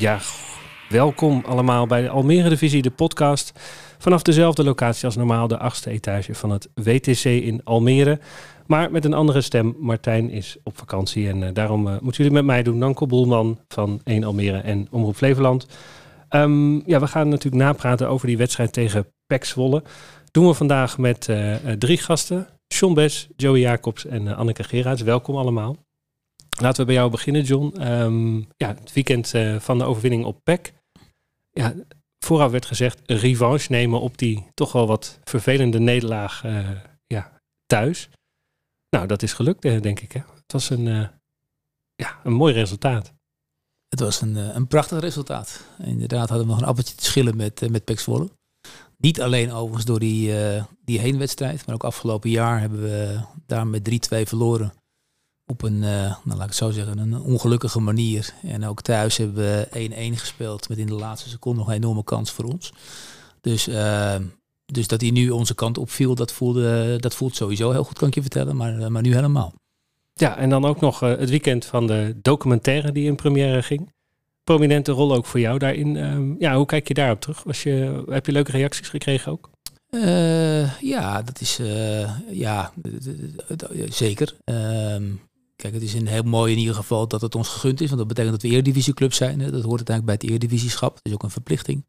Ja, welkom allemaal bij de Almere Divisie, de podcast. Vanaf dezelfde locatie als normaal, de achtste etage van het WTC in Almere. Maar met een andere stem. Martijn is op vakantie en uh, daarom uh, moeten jullie met mij doen. Danko Boelman van 1 Almere en Omroep Flevoland. Um, ja, we gaan natuurlijk napraten over die wedstrijd tegen PEC Zwolle. Doen we vandaag met uh, drie gasten. John Bes, Joey Jacobs en Anneke Geraerts. Welkom allemaal. Laten we bij jou beginnen, John. Um, ja, het weekend uh, van de overwinning op PEC. Ja, vooraf werd gezegd revanche nemen op die toch wel wat vervelende nederlaag uh, ja, thuis. Nou, dat is gelukt, denk ik. Hè? Het was een, ja, een mooi resultaat. Het was een, een prachtig resultaat. Inderdaad hadden we nog een appeltje te schillen met, met PEC Zwolle. Niet alleen overigens door die, die heenwedstrijd, maar ook afgelopen jaar hebben we daar met 3-2 verloren op een, uh, nou laat ik het zo zeggen, een ongelukkige manier. En ook thuis hebben we 1-1 gespeeld met in de laatste seconde nog een enorme kans voor ons. Dus, uh, dus dat hij nu onze kant opviel, dat, voelde, dat voelt sowieso heel goed, kan ik je vertellen, maar, uh, maar nu helemaal. Ja, en dan ook nog het weekend van de documentaire die in première ging. Prominente rol ook voor jou daarin. Ehm, ja, hoe kijk je daarop terug? Was je, heb je leuke reacties gekregen ook? ja, dat is ja, zeker. Ehm, Kijk, het is een heel mooi in ieder geval dat het ons gegund is. Want dat betekent dat we eredivisieclub zijn. Hè. Dat hoort uiteindelijk bij het eredivisieskap. Dat is ook een verplichting.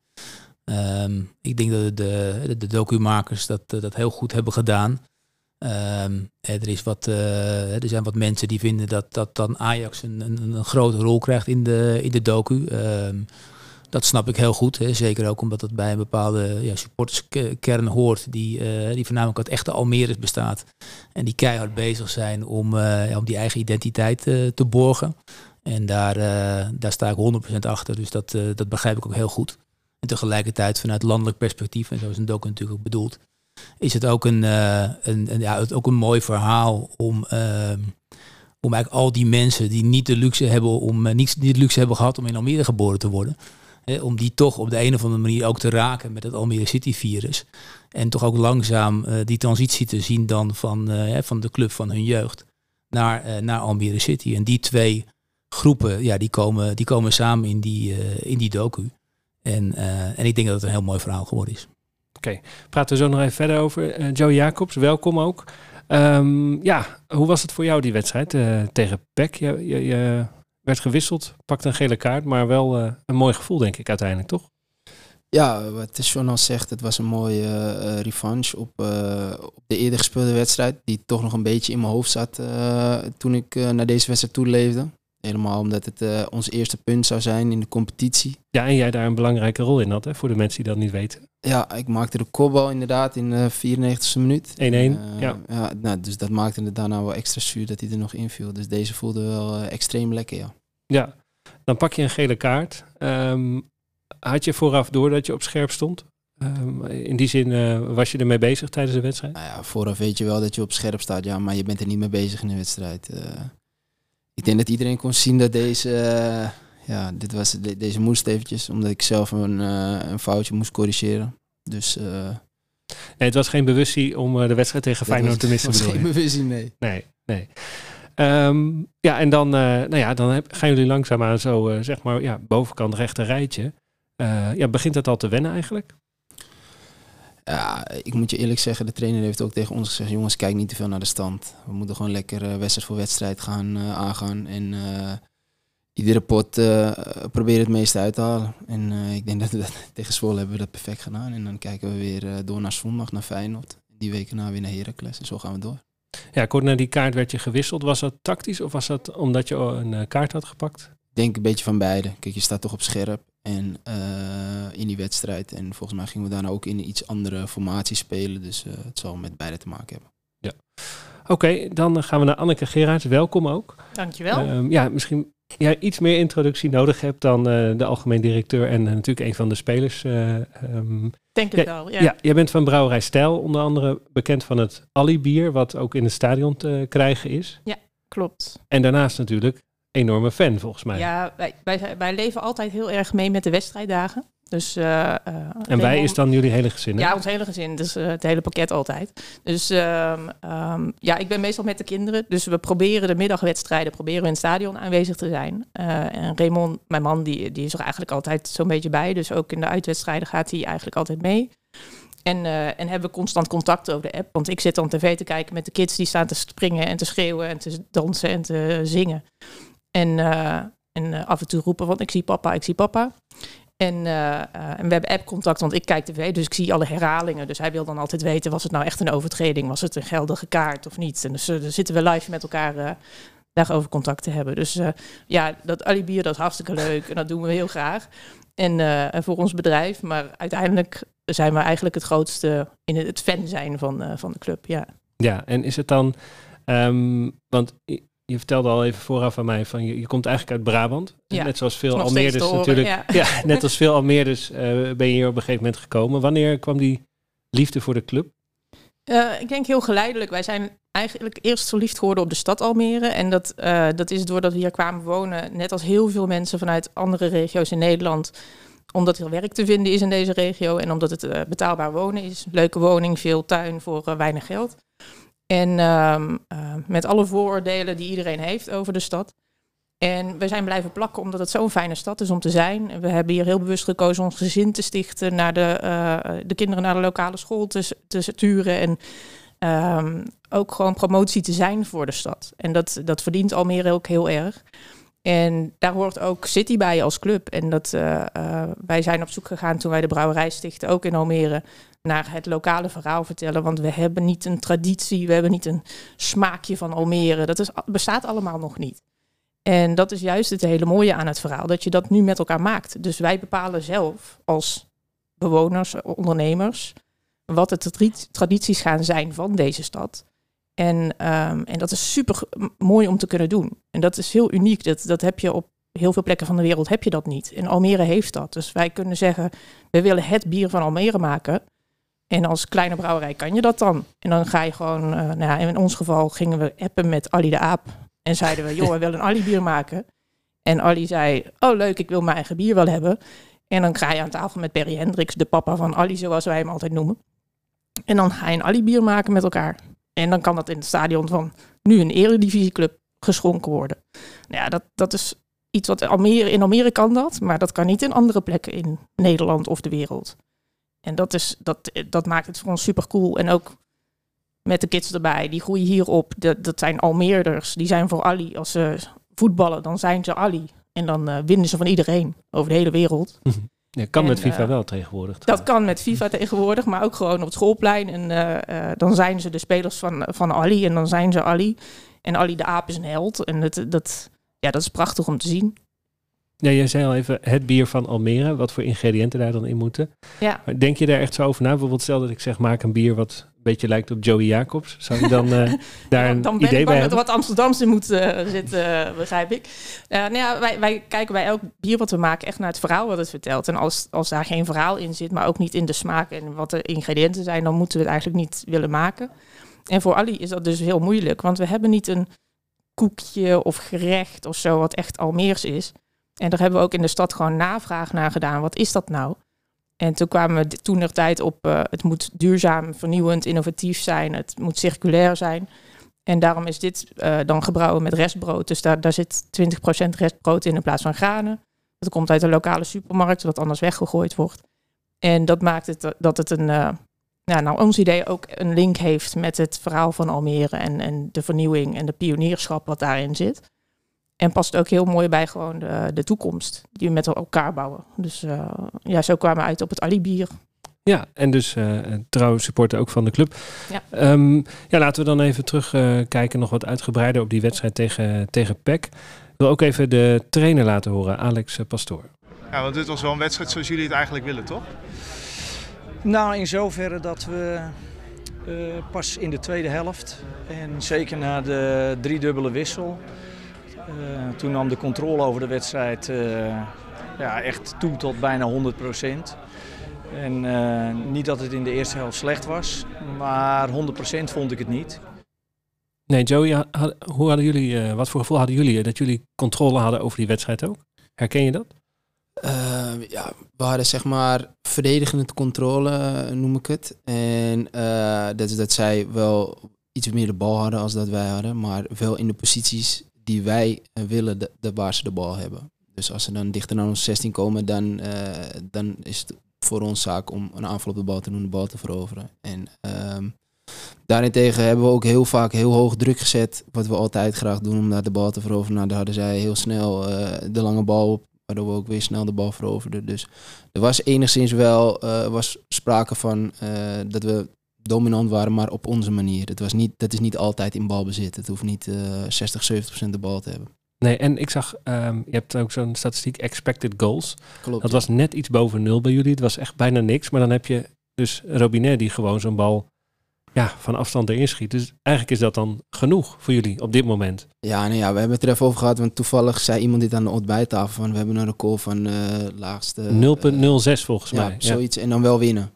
Um, ik denk dat de, de, de documakers dat, dat heel goed hebben gedaan. Um, er, is wat, uh, er zijn wat mensen die vinden dat, dat dan Ajax een, een, een grote rol krijgt in de, in de docu. Um, dat snap ik heel goed. Hè. Zeker ook omdat het bij een bepaalde ja, supporterskern hoort. Die, uh, die voornamelijk uit echte Almere's bestaat. En die keihard bezig zijn om, ja, om die eigen identiteit uh, te borgen. En daar, daar sta ik 100% achter. Dus dat, dat begrijp ik ook heel goed. En tegelijkertijd vanuit landelijk perspectief, en zo is een docu natuurlijk ook bedoeld, is het ook een, een, een, ja, ook een mooi verhaal om om eigenlijk al die mensen die niet de luxe hebben om niet, niet de luxe hebben gehad om in Almere geboren te worden, om die toch op de een of andere manier ook te raken met het Almere City virus. En toch ook langzaam uh, die transitie te zien dan van, uh, van de club van hun jeugd naar, uh, naar Almere City. En die twee groepen, ja, die komen, die komen samen in die, in die docu. En, en ik denk dat het een heel mooi verhaal geworden is. Oké, praten we zo nog even verder over. Joe Jacobs, welkom ook. Um, ja, hoe was het voor jou die wedstrijd tegen PEC? Je, je werd gewisseld, pakte een gele kaart, maar wel uh, een mooi gevoel, denk ik, uiteindelijk, toch? Ja, wat John al zegt, het was een mooie uh, revanche op, uh, op de eerder gespeelde wedstrijd, die toch nog een beetje in mijn hoofd zat toen ik naar deze wedstrijd toeleefde. Helemaal omdat het ons eerste punt zou zijn in de competitie. Ja, en jij daar een belangrijke rol in had, hè, voor de mensen die dat niet weten. Ja, ik maakte de kopbal inderdaad in de 94e minuut. 1-1, ja. ja nou, dus dat maakte het daarna wel extra zuur dat hij er nog inviel. Dus deze voelde wel extreem lekker, ja. Ja, dan pak je een gele kaart. Um, had je vooraf door dat je op scherp stond? Um, in die zin uh, was je ermee bezig tijdens de wedstrijd? Nou ja, vooraf weet je wel dat je op scherp staat, ja, maar je bent er niet mee bezig in de wedstrijd. Ik denk dat iedereen kon zien dat deze, uh, ja, dit was, de, deze moest eventjes, omdat ik zelf een, een foutje moest corrigeren. Dus... nee, het was geen bewustzijn om de wedstrijd tegen Feyenoord te missen. Het was geen bewustzijn, nee. Nee, nee. Um, ja, en dan, nou ja, dan heb, gaan jullie langzaamaan zo, zeg maar, ja, bovenkant rechter rijtje. Ja, begint het al te wennen eigenlijk? Ja, ik moet je eerlijk zeggen, de trainer heeft ook tegen ons gezegd, jongens, kijk niet te veel naar de stand. We moeten gewoon lekker wedstrijd voor wedstrijd gaan aangaan. En iedere pot proberen het meeste uit te halen. En ik denk dat we tegen Zwolle hebben we dat perfect gedaan. En dan kijken we weer door naar zondag, naar Feyenoord. Die weken na weer naar Heracles en zo gaan we door. Ja, kort na die kaart werd je gewisseld. Was dat tactisch of was dat omdat je een uh, kaart had gepakt? Denk een beetje van beide. Kijk, je staat toch op scherp en uh, in die wedstrijd. En volgens mij gingen we daarna ook in een iets andere formatie spelen. Dus uh, het zal met beide te maken hebben. Ja. Oké, okay, dan gaan we naar Anneke Gerards. Welkom ook. Dankjewel. Um, ja, misschien jij iets meer introductie nodig hebt dan uh, de algemeen directeur en uh, natuurlijk een van de spelers. Uh, um, Denk het wel, ja. Ja, jij bent van Brouwerij Stijl, onder andere bekend van het Ali-bier, wat ook in het stadion te krijgen is. Ja, klopt. En daarnaast natuurlijk enorme fan, volgens mij. Ja, wij, wij, wij leven altijd heel erg mee met de wedstrijddagen. Dus, uh, en wij is dan jullie hele gezin? Hè? Ja, ons hele gezin. Dus uh, het hele pakket altijd. Dus um, um, ja, ik ben meestal met de kinderen. Dus we proberen de middagwedstrijden proberen we in het stadion aanwezig te zijn. en Raymond, mijn man, die, die is er eigenlijk altijd zo'n beetje bij. Dus ook in de uitwedstrijden gaat hij eigenlijk altijd mee. En, en hebben we constant contact over de app. Want ik zit dan tv te kijken met de kids die staan te springen en te schreeuwen en te dansen en te zingen. En, uh, en uh, af en toe roepen, want ik zie papa, ik zie papa. En, en we hebben app-contact, want ik kijk tv, dus ik zie alle herhalingen. Dus hij wil dan altijd weten, was het nou echt een overtreding? Was het een geldige kaart of niet? En dus zitten we live met elkaar daarover contact te hebben. Dus ja, dat alibi, dat is hartstikke leuk en dat doen we heel graag. En voor ons bedrijf. Maar uiteindelijk zijn we eigenlijk het grootste in het fan zijn van, van de club. Ja. ja, en is het dan, um, want je vertelde al even vooraf aan mij van je, je komt eigenlijk uit Brabant. Ja, net zoals veel Almeerders natuurlijk. Ja. ja. net als veel Almeerders uh, ben je hier op een gegeven moment gekomen. Wanneer kwam die liefde voor de club? Uh, ik denk heel geleidelijk. Wij zijn eigenlijk eerst verliefd geworden op de stad Almere. En dat, uh, dat is doordat we hier kwamen wonen, net als heel veel mensen vanuit andere regio's in Nederland. Omdat er werk te vinden is in deze regio en omdat het betaalbaar wonen is. Leuke woning, veel tuin voor weinig geld. En met alle vooroordelen die iedereen heeft over de stad. En we zijn blijven plakken omdat het zo'n fijne stad is om te zijn. We hebben hier heel bewust gekozen ons gezin te stichten, naar de, uh, de kinderen naar de lokale school te, te sturen en um, ook gewoon promotie te zijn voor de stad. En dat, dat verdient Almere ook heel erg. En daar hoort ook City bij als club. En dat, uh, uh, wij zijn op zoek gegaan toen wij de brouwerij stichten, ook in Almere, naar het lokale verhaal vertellen. Want we hebben niet een traditie, we hebben niet een smaakje van Almere. Dat bestaat allemaal nog niet. En dat is juist het hele mooie aan het verhaal, dat je dat nu met elkaar maakt. Dus wij bepalen zelf als bewoners, ondernemers, wat de tradities gaan zijn van deze stad. En, um, en dat is super mooi om te kunnen doen. En dat is heel uniek. Dat, dat heb je op heel veel plekken van de wereld heb je dat niet. En Almere heeft dat. Dus wij kunnen zeggen, we willen het bier van Almere maken. En als kleine brouwerij kan je dat dan. En dan ga je gewoon, uh, nou ja, in ons geval gingen we appen met Ali de Aap. En zeiden we, joh, we willen een Ali bier maken. En Ali zei, oh leuk, ik wil mijn eigen bier wel hebben. En dan ga je aan tafel met Perry Hendricks, de papa van Ali, zoals wij hem altijd noemen. En dan ga je een Ali bier maken met elkaar. En dan kan dat in het stadion van nu een eredivisieclub geschonken worden. Nou ja, dat, dat is iets wat Almere, in Almere kan dat, maar dat kan niet in andere plekken in Nederland of de wereld. En dat, is, dat, dat maakt het voor ons super cool. En ook met de kids erbij, die groeien hierop. Dat, dat zijn Almeerders, die zijn voor Ali. Als ze voetballen, dan zijn ze Ali. En dan uh, winnen ze van iedereen over de hele wereld. Ja, kan en, met FIFA uh, wel tegenwoordig. Dat kan met FIFA tegenwoordig, maar ook gewoon op het schoolplein. En uh, dan zijn ze de spelers van, van Ali en dan zijn ze Ali. En Ali de Aap is een held. En dat, dat, ja, dat is prachtig om te zien. Ja, jij zei al even het bier van Almere, wat voor ingrediënten daar dan in moeten. Ja. Denk je daar echt zo over na? Bijvoorbeeld stel dat ik zeg, maak een bier wat beetje lijkt op Joey Jacobs. Zou je dan uh, daar een dan ben idee ik bij dat er wat Amsterdamse moet uh, zitten, uh, begrijp ik. nou ja, wij, wij kijken bij elk bier wat we maken echt naar het verhaal wat het vertelt. En als, als daar geen verhaal in zit, maar ook niet in de smaak en wat de ingrediënten zijn, dan moeten we het eigenlijk niet willen maken. En voor Ali is dat dus heel moeilijk, want we hebben niet een koekje of gerecht of zo wat echt Almeers is. En daar hebben we ook in de stad gewoon navraag naar gedaan. Wat is dat nou? En toen kwamen we toen er tijd op, uh, het moet duurzaam, vernieuwend, innovatief zijn. Het moet circulair zijn. En daarom is dit uh, dan gebrouwen met restbrood. Dus daar, daar zit 20% restbrood in in plaats van granen. Dat komt uit de lokale supermarkt, dat anders weggegooid wordt. En dat maakt het dat het een, uh, ja, nou, ons idee ook een link heeft met het verhaal van Almere en, en de vernieuwing en de pionierschap wat daarin zit. En past ook heel mooi bij gewoon de, de toekomst die we met elkaar bouwen. Dus uh, ja, zo kwamen we uit op het Alibier. Ja, en dus uh, trouw supporter ook van de club. Ja, um, ja laten we dan even terugkijken, uh, nog wat uitgebreider op die wedstrijd tegen, tegen PEC. Ik wil ook even de trainer laten horen, Alex Pastoor. Ja, want dit was wel een wedstrijd zoals jullie het eigenlijk willen, toch? Nou, in zoverre dat we uh, pas in de tweede helft en zeker na de driedubbele wissel toen nam de controle over de wedstrijd uh, ja, echt toe tot bijna 100 procent. En uh, niet dat het in de eerste helft slecht was, maar 100 procent vond ik het niet. Nee, Joey, hoe hadden jullie, wat voor gevoel hadden jullie dat jullie controle hadden over die wedstrijd ook? Herken je dat? Uh, ja, we hadden zeg maar verdedigende controle, noem ik het. En uh, dat is dat zij wel iets meer de bal hadden als dat wij hadden, maar wel in de posities die wij willen de, de waar ze de bal hebben. Dus als ze dan dichter naar ons 16 komen, dan, dan is het voor ons zaak om een aanval op de bal te doen, de bal te veroveren. En um, daarentegen hebben we ook heel vaak heel hoog druk gezet, wat we altijd graag doen om naar de bal te veroveren. Nou, daar hadden zij heel snel de lange bal op waardoor we ook weer snel de bal veroverden. Dus er was enigszins wel was sprake van dat we dominant waren, maar op onze manier. Het was niet, dat is niet altijd in balbezit. Het hoeft niet uh, 60, 70 procent de bal te hebben. Nee, en ik zag, um, je hebt ook zo'n statistiek expected goals. Klopt. Dat was net iets boven nul bij jullie. Het was echt bijna niks. Maar dan heb je dus Robinet die gewoon zo'n bal ja, van afstand erin schiet. Dus eigenlijk is dat dan genoeg voor jullie op dit moment. Ja, nee, ja we hebben het er even over gehad. Want toevallig zei iemand dit aan de ontbijttafel. Van, we hebben een record van uh, laagste... 0,06 uh, volgens ja, mij. zoiets. En dan wel winnen.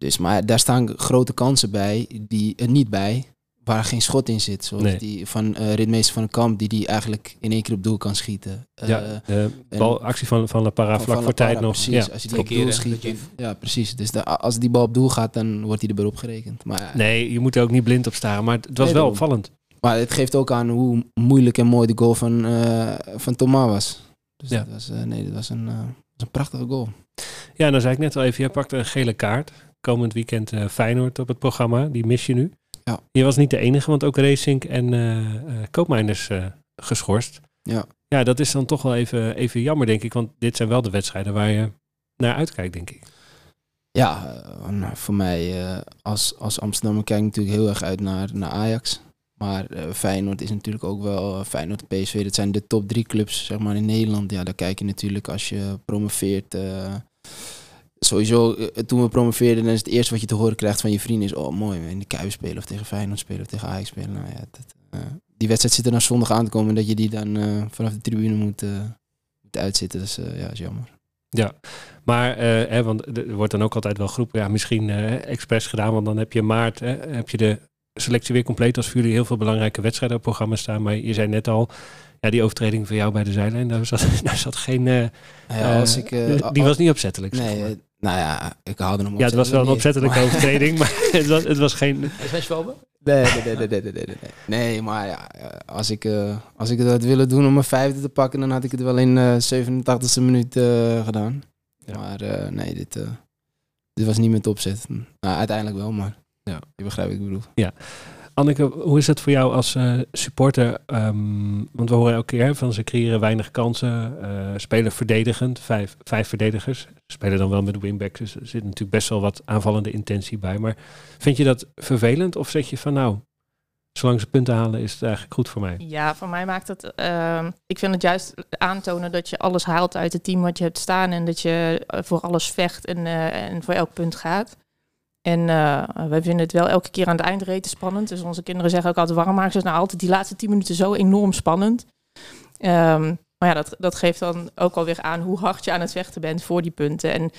Dus, maar daar staan grote kansen bij, die er niet bij, waar geen schot in zit. Zoals nee. die van uh, Ritmeester van de Kamp, die die eigenlijk in één keer op doel kan schieten. ja, de balactie van, van La Parra vlak voor tijd nog. Precies, ja. als hij die op doel schiet. Ja, precies. Dus de, als die bal op doel gaat, dan wordt hij erbij opgerekend. Maar, nee, je moet er ook niet blind op staan, maar het was nee, wel opvallend. Maar het geeft ook aan hoe moeilijk en mooi de goal van, uh, van Thomas was. Dus ja. dat was, uh, nee, dat was een, uh, was een prachtige goal. Ja, dan zei ik net al even, je pakte een gele kaart. Komend weekend Feyenoord op het programma, die mis je nu. Ja. Je was niet de enige, want ook Racing en uh, uh, Koopmijners uh, geschorst. Ja. Ja, dat is dan toch wel even, even jammer, denk ik. Want dit zijn wel de wedstrijden waar je naar uitkijkt, denk ik. Ja, nou, voor mij als, als Amsterdammer kijk ik natuurlijk heel erg uit naar, naar Ajax. Maar Feyenoord is natuurlijk ook wel, Feyenoord en PSV, dat zijn de top drie clubs zeg maar, in Nederland. Ja, daar kijk je natuurlijk als je promoveert sowieso, uh, toen we promoveerden, dan is het eerste wat je te horen krijgt van je vrienden is, oh mooi, in de Kuip spelen of tegen Feyenoord spelen of tegen Ajax spelen. Nou ja, dat, uh, die wedstrijd zit er dan zondag aan te komen dat je die dan uh, vanaf de tribune moet, moet uitzitten. Dus ja, is jammer. Ja, maar hè, want er wordt dan ook altijd wel groepen, ja, misschien expres gedaan, want dan heb je maart, hè, heb je de selectie weer compleet als voor jullie heel veel belangrijke wedstrijden op programma staan. Maar je zei net al, ja, die overtreding van jou bij de zijlijn, daar zat, daar zat geen. Uh, ja, als ik, uh, die was niet opzettelijk. Nee, zeg maar. Nou ja, ik haalde hem Ja, het was wel een opzettelijke overtreding, maar het was, het was geen. Is hij schwalbe? Nee, nee, nee, nee, nee, nee, nee. Nee, maar ja, als ik, uh, als ik het had willen doen om een vijfde te pakken, dan had ik het wel in uh, 87e minuut uh, gedaan. Ja. Maar uh, nee, dit, dit was niet met opzet. Nou, uiteindelijk wel, maar ja. je begrijpt wat ik bedoel. Ja. Anneke, hoe is het voor jou als uh, supporter? Um, want we horen elke keer van ze creëren weinig kansen, uh, spelen verdedigend, vijf, vijf verdedigers. Spelen dan wel met wingbacks, dus er zit natuurlijk best wel wat aanvallende intentie bij. Maar vind je dat vervelend of zeg je van nou, zolang ze punten halen is het eigenlijk goed voor mij? Ja, voor mij maakt het, uh, ik vind het juist aantonen dat je alles haalt uit het team wat je hebt staan en dat je voor alles vecht en, en voor elk punt gaat. En uh, wij vinden het wel elke keer aan de eindreten spannend. Dus onze kinderen zeggen ook altijd, waarom maken ze nou altijd die laatste tien minuten zo enorm spannend? Um, maar ja, dat, dat geeft dan ook alweer aan hoe hard je aan het vechten bent voor die punten. En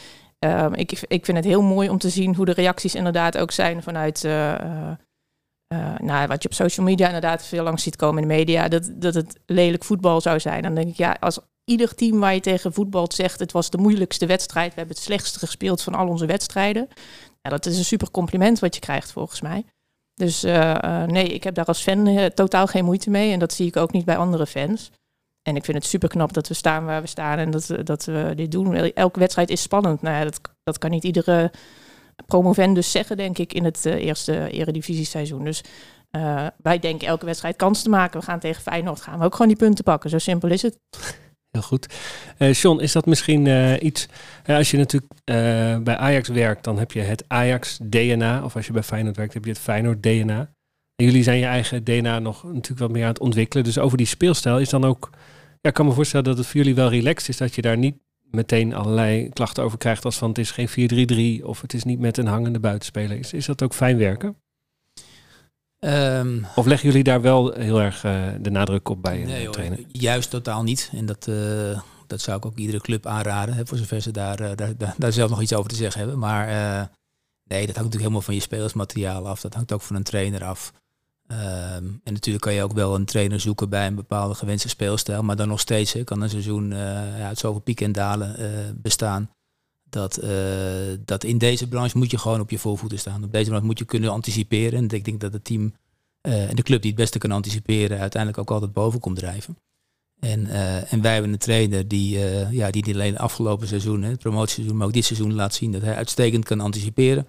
um, ik, ik vind het heel mooi om te zien hoe de reacties inderdaad ook zijn vanuit... Uh, nou, wat je op social media inderdaad veel langs ziet komen in de media, dat, dat het lelijk voetbal zou zijn. Dan denk ik, ja, als ieder team waar je tegen voetbal zegt, het was de moeilijkste wedstrijd, we hebben het slechtste gespeeld van al onze wedstrijden, ja, dat is een super compliment wat je krijgt volgens mij. Dus uh, uh, nee, ik heb daar als fan uh, totaal geen moeite mee. En dat zie ik ook niet bij andere fans. En ik vind het super knap dat we staan waar we staan en dat, dat we dit doen. Elke wedstrijd is spannend. Nou ja, dat, dat kan niet iedere promovendus zeggen, denk ik, in het eerste eredivisie-seizoen. Dus wij denken elke wedstrijd kans te maken. We gaan tegen Feyenoord, gaan we ook gewoon die punten pakken. Zo simpel is het. Heel goed. Uh, John, is dat misschien uh, iets... Uh, als je natuurlijk bij Ajax werkt, dan heb je het Ajax-DNA. Of als je bij Feyenoord werkt, heb je het Feyenoord-DNA. En jullie zijn je eigen DNA nog natuurlijk wat meer aan het ontwikkelen. Dus over die speelstijl is dan ook... Ja, ik kan me voorstellen dat het voor jullie wel relaxed is. Dat je daar niet meteen allerlei klachten over krijgt. Als van het is geen 4-3-3 of het is niet met een hangende buitenspeler. Is, is dat ook fijn werken? Um, of leggen jullie daar wel heel erg uh, de nadruk op bij nee, uh, trainen? Hoor, juist totaal niet. En dat, uh, dat zou ik ook iedere club aanraden. Hè, voor zover ze daar, daar, daar, daar, zelf nog iets over te zeggen hebben. Maar nee, dat hangt natuurlijk helemaal van je spelersmateriaal af. Dat hangt ook van een trainer af. Ehm, en natuurlijk kan je ook wel een trainer zoeken bij een bepaalde gewenste speelstijl. Maar dan nog steeds hè, kan een seizoen ja, uit zoveel pieken en dalen bestaan. Dat, uh, dat in deze branche moet je gewoon op je voorvoeten staan. Op deze branche moet je kunnen anticiperen. En ik denk dat het team en de club die het beste kan anticiperen, uiteindelijk ook altijd boven komt drijven. En, en wij hebben een trainer die, ja, die niet alleen afgelopen seizoen, hè, het promotieseizoen, maar ook dit seizoen laat zien dat hij uitstekend kan anticiperen.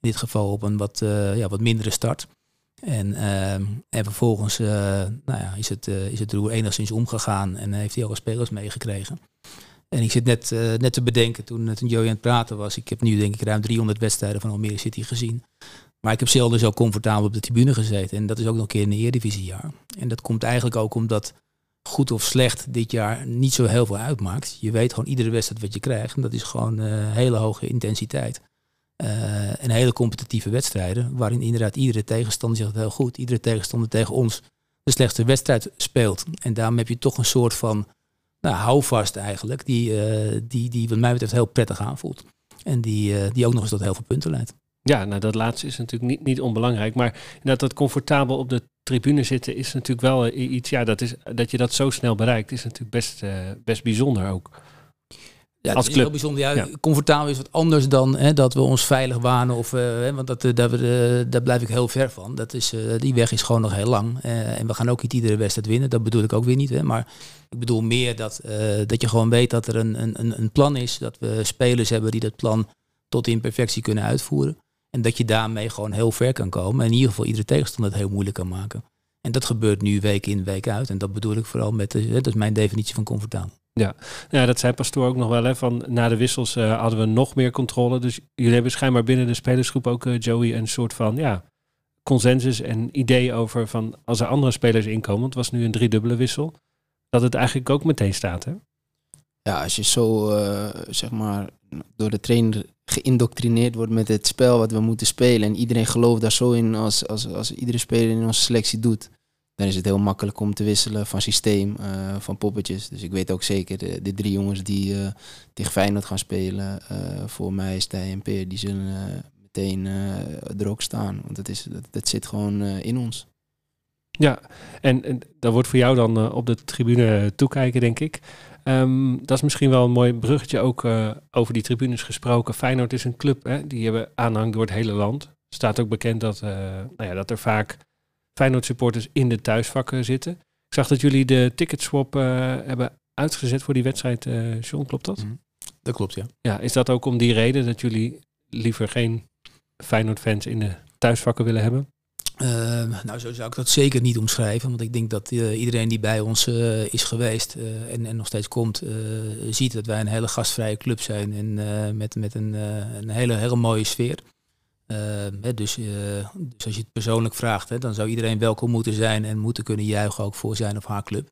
In dit geval op een wat, ja, wat mindere start. En, en vervolgens nou ja, is, het, is het roer enigszins omgegaan en heeft hij alle spelers meegekregen. En ik zit net, uh, net te bedenken, toen, toen Joey aan het praten was, ik heb nu denk ik ruim 300 wedstrijden van Almere City gezien. Maar ik heb zelden zo comfortabel op de tribune gezeten. En dat is ook nog een keer in een Eredivisiejaar. En dat komt eigenlijk ook omdat goed of slecht dit jaar niet zo heel veel uitmaakt. Je weet gewoon iedere wedstrijd wat je krijgt. En dat is gewoon hele hoge intensiteit. Uh, en hele competitieve wedstrijden, waarin inderdaad iedere tegenstander zegt heel goed, iedere tegenstander tegen ons de slechtste wedstrijd speelt. En daarom heb je toch een soort van nou, houvast eigenlijk, die, uh, die, die wat mij betreft heel prettig aanvoelt. En die, uh, die ook nog eens tot heel veel punten leidt. Ja, nou dat laatste is natuurlijk niet, niet onbelangrijk. Maar dat dat comfortabel op de tribune zitten is natuurlijk wel iets, ja, dat, is, dat je dat zo snel bereikt, is natuurlijk best, best bijzonder ook. Ja, als club. heel bijzonder. Ja, Comfortabel is wat anders dan hè, dat we ons veilig wanen. Of, uh, want dat, uh, daar, uh, daar blijf ik heel ver van. Dat is, die weg is gewoon nog heel lang. en we gaan ook niet iedere wedstrijd winnen. Dat bedoel ik ook weer niet. Hè. Maar ik bedoel meer dat, dat je gewoon weet dat er een, een, een plan is. Dat we spelers hebben die dat plan tot in perfectie kunnen uitvoeren. En dat je daarmee gewoon heel ver kan komen. En in ieder geval iedere tegenstander het heel moeilijk kan maken. En dat gebeurt nu week in, week uit. En dat bedoel ik vooral met, de, dat is mijn definitie van comfortabel. Ja. ja, dat zei Pastoor ook nog wel. Hè, van, na de wissels uh, hadden we nog meer controle. Dus jullie hebben schijnbaar binnen de spelersgroep ook, uh, Joey, een soort van ja, consensus en idee over van als er andere spelers inkomen, het was nu een driedubbele wissel, dat het eigenlijk ook meteen staat. Hè? Ja, als je zo uh, zeg maar door de trainer geïndoctrineerd wordt met het spel wat we moeten spelen en iedereen gelooft daar zo in als, als, als iedere speler in onze selectie doet, dan is het heel makkelijk om te wisselen van systeem, uh, van poppetjes. Dus ik weet ook zeker, de, de drie jongens die uh, tegen Feyenoord gaan spelen, uh, voor mij, Stijn en Peer, die zullen meteen er ook staan. Want dat, is, dat, dat zit gewoon in ons. Ja, en, en dat wordt voor jou dan op de tribune toekijken, denk ik. Um, dat is misschien wel een mooi bruggetje ook over die tribunes gesproken. Feyenoord is een club, hè, die hebben aanhang door het hele land. Staat ook bekend dat, nou ja, dat er vaak Feyenoord supporters in de thuisvakken zitten. Ik zag dat jullie de ticketswap uh, hebben uitgezet voor die wedstrijd. Uh, John, klopt dat? Mm, dat klopt, ja. Ja, is dat ook om die reden dat jullie liever geen Feyenoord-fans in de thuisvakken willen hebben? Uh, nou, zo zou ik dat zeker niet omschrijven. Want ik denk dat uh, iedereen die bij ons uh, is geweest en, en, nog steeds komt, ziet dat wij een hele gastvrije club zijn. En met, met een, een hele, hele mooie sfeer. Ehm, dus, uh, dus, als je het persoonlijk vraagt, hè, dan zou iedereen welkom moeten zijn en moeten kunnen juichen ook voor zijn of haar club.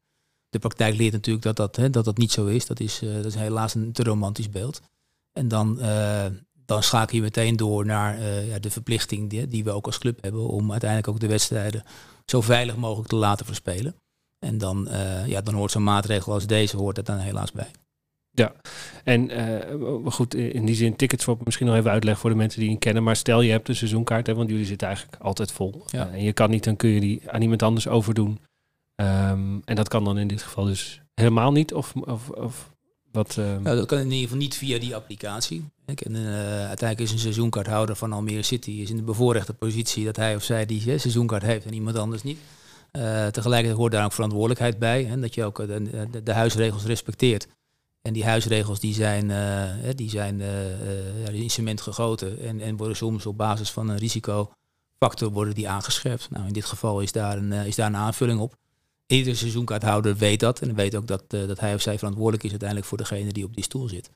De praktijk leert natuurlijk dat dat, hè, dat, dat niet zo is. Dat is, uh, dat is helaas een te romantisch beeld. En dan, uh, dan schakel je meteen door naar ja, de verplichting die, die, we ook als club hebben om uiteindelijk ook de wedstrijden zo veilig mogelijk te laten verspelen. En dan, ja, dan hoort zo'n maatregel als deze hoort er dan helaas bij. Ja, en uh, goed, in die zin tickets voor misschien nog even uitleggen voor de mensen die het kennen. Maar stel je hebt een seizoenkaart, hè, want jullie zitten eigenlijk altijd vol. Ja. Uh, en je kan niet, dan kun je die aan iemand anders overdoen. Um, en dat kan dan in dit geval dus helemaal niet? Of, of, of wat? Um... Nou, dat kan in ieder geval niet via die applicatie. En, uh, uiteindelijk is een seizoenkaarthouder van Almere City is in de bevoorrechte positie dat hij of zij die seizoenkaart heeft en iemand anders niet. tegelijkertijd hoort daar ook verantwoordelijkheid bij. Hè, dat je ook de, de, de huisregels respecteert. En die huisregels die zijn, uh, die zijn uh, in cement gegoten en, en worden soms op basis van een risicofactor worden die aangescherpt. Nou, in dit geval is daar een, is daar een aanvulling op. Iedere seizoenkaarthouder weet dat en weet ook dat, dat hij of zij verantwoordelijk is uiteindelijk voor degene die op die stoel zit.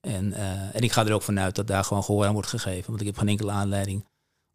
En, en ik ga er ook vanuit dat daar gewoon gehoor aan wordt gegeven, want ik heb geen enkele aanleiding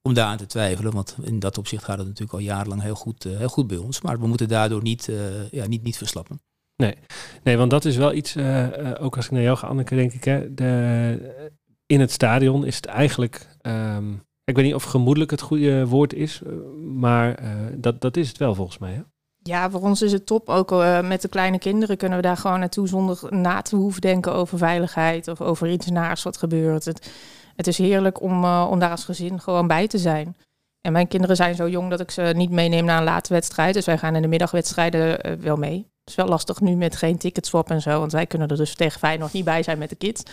om daar aan te twijfelen. Want in dat opzicht gaat het natuurlijk al jarenlang heel goed, heel goed bij ons. Maar we moeten daardoor niet, ja, niet, niet verslappen. Nee. nee, want dat is wel iets, uh, ook als ik naar jou ga, Anneke, denk ik, hè, de, in het stadion is het eigenlijk, um, ik weet niet of gemoedelijk het goede woord is, eh, maar dat, dat is het wel volgens mij. Hè? Ja, voor ons is het top. Ook met de kleine kinderen kunnen we daar gewoon naartoe zonder na te hoeven denken over veiligheid of over iets naars wat gebeurt. Het, het is heerlijk om, om daar als gezin gewoon bij te zijn. En mijn kinderen zijn zo jong dat ik ze niet meeneem naar een late wedstrijd. Dus wij gaan in de middagwedstrijden wel mee. Is wel lastig nu met geen ticketswap en zo. Want wij kunnen er dus tegen Feyenoord niet bij zijn met de kids.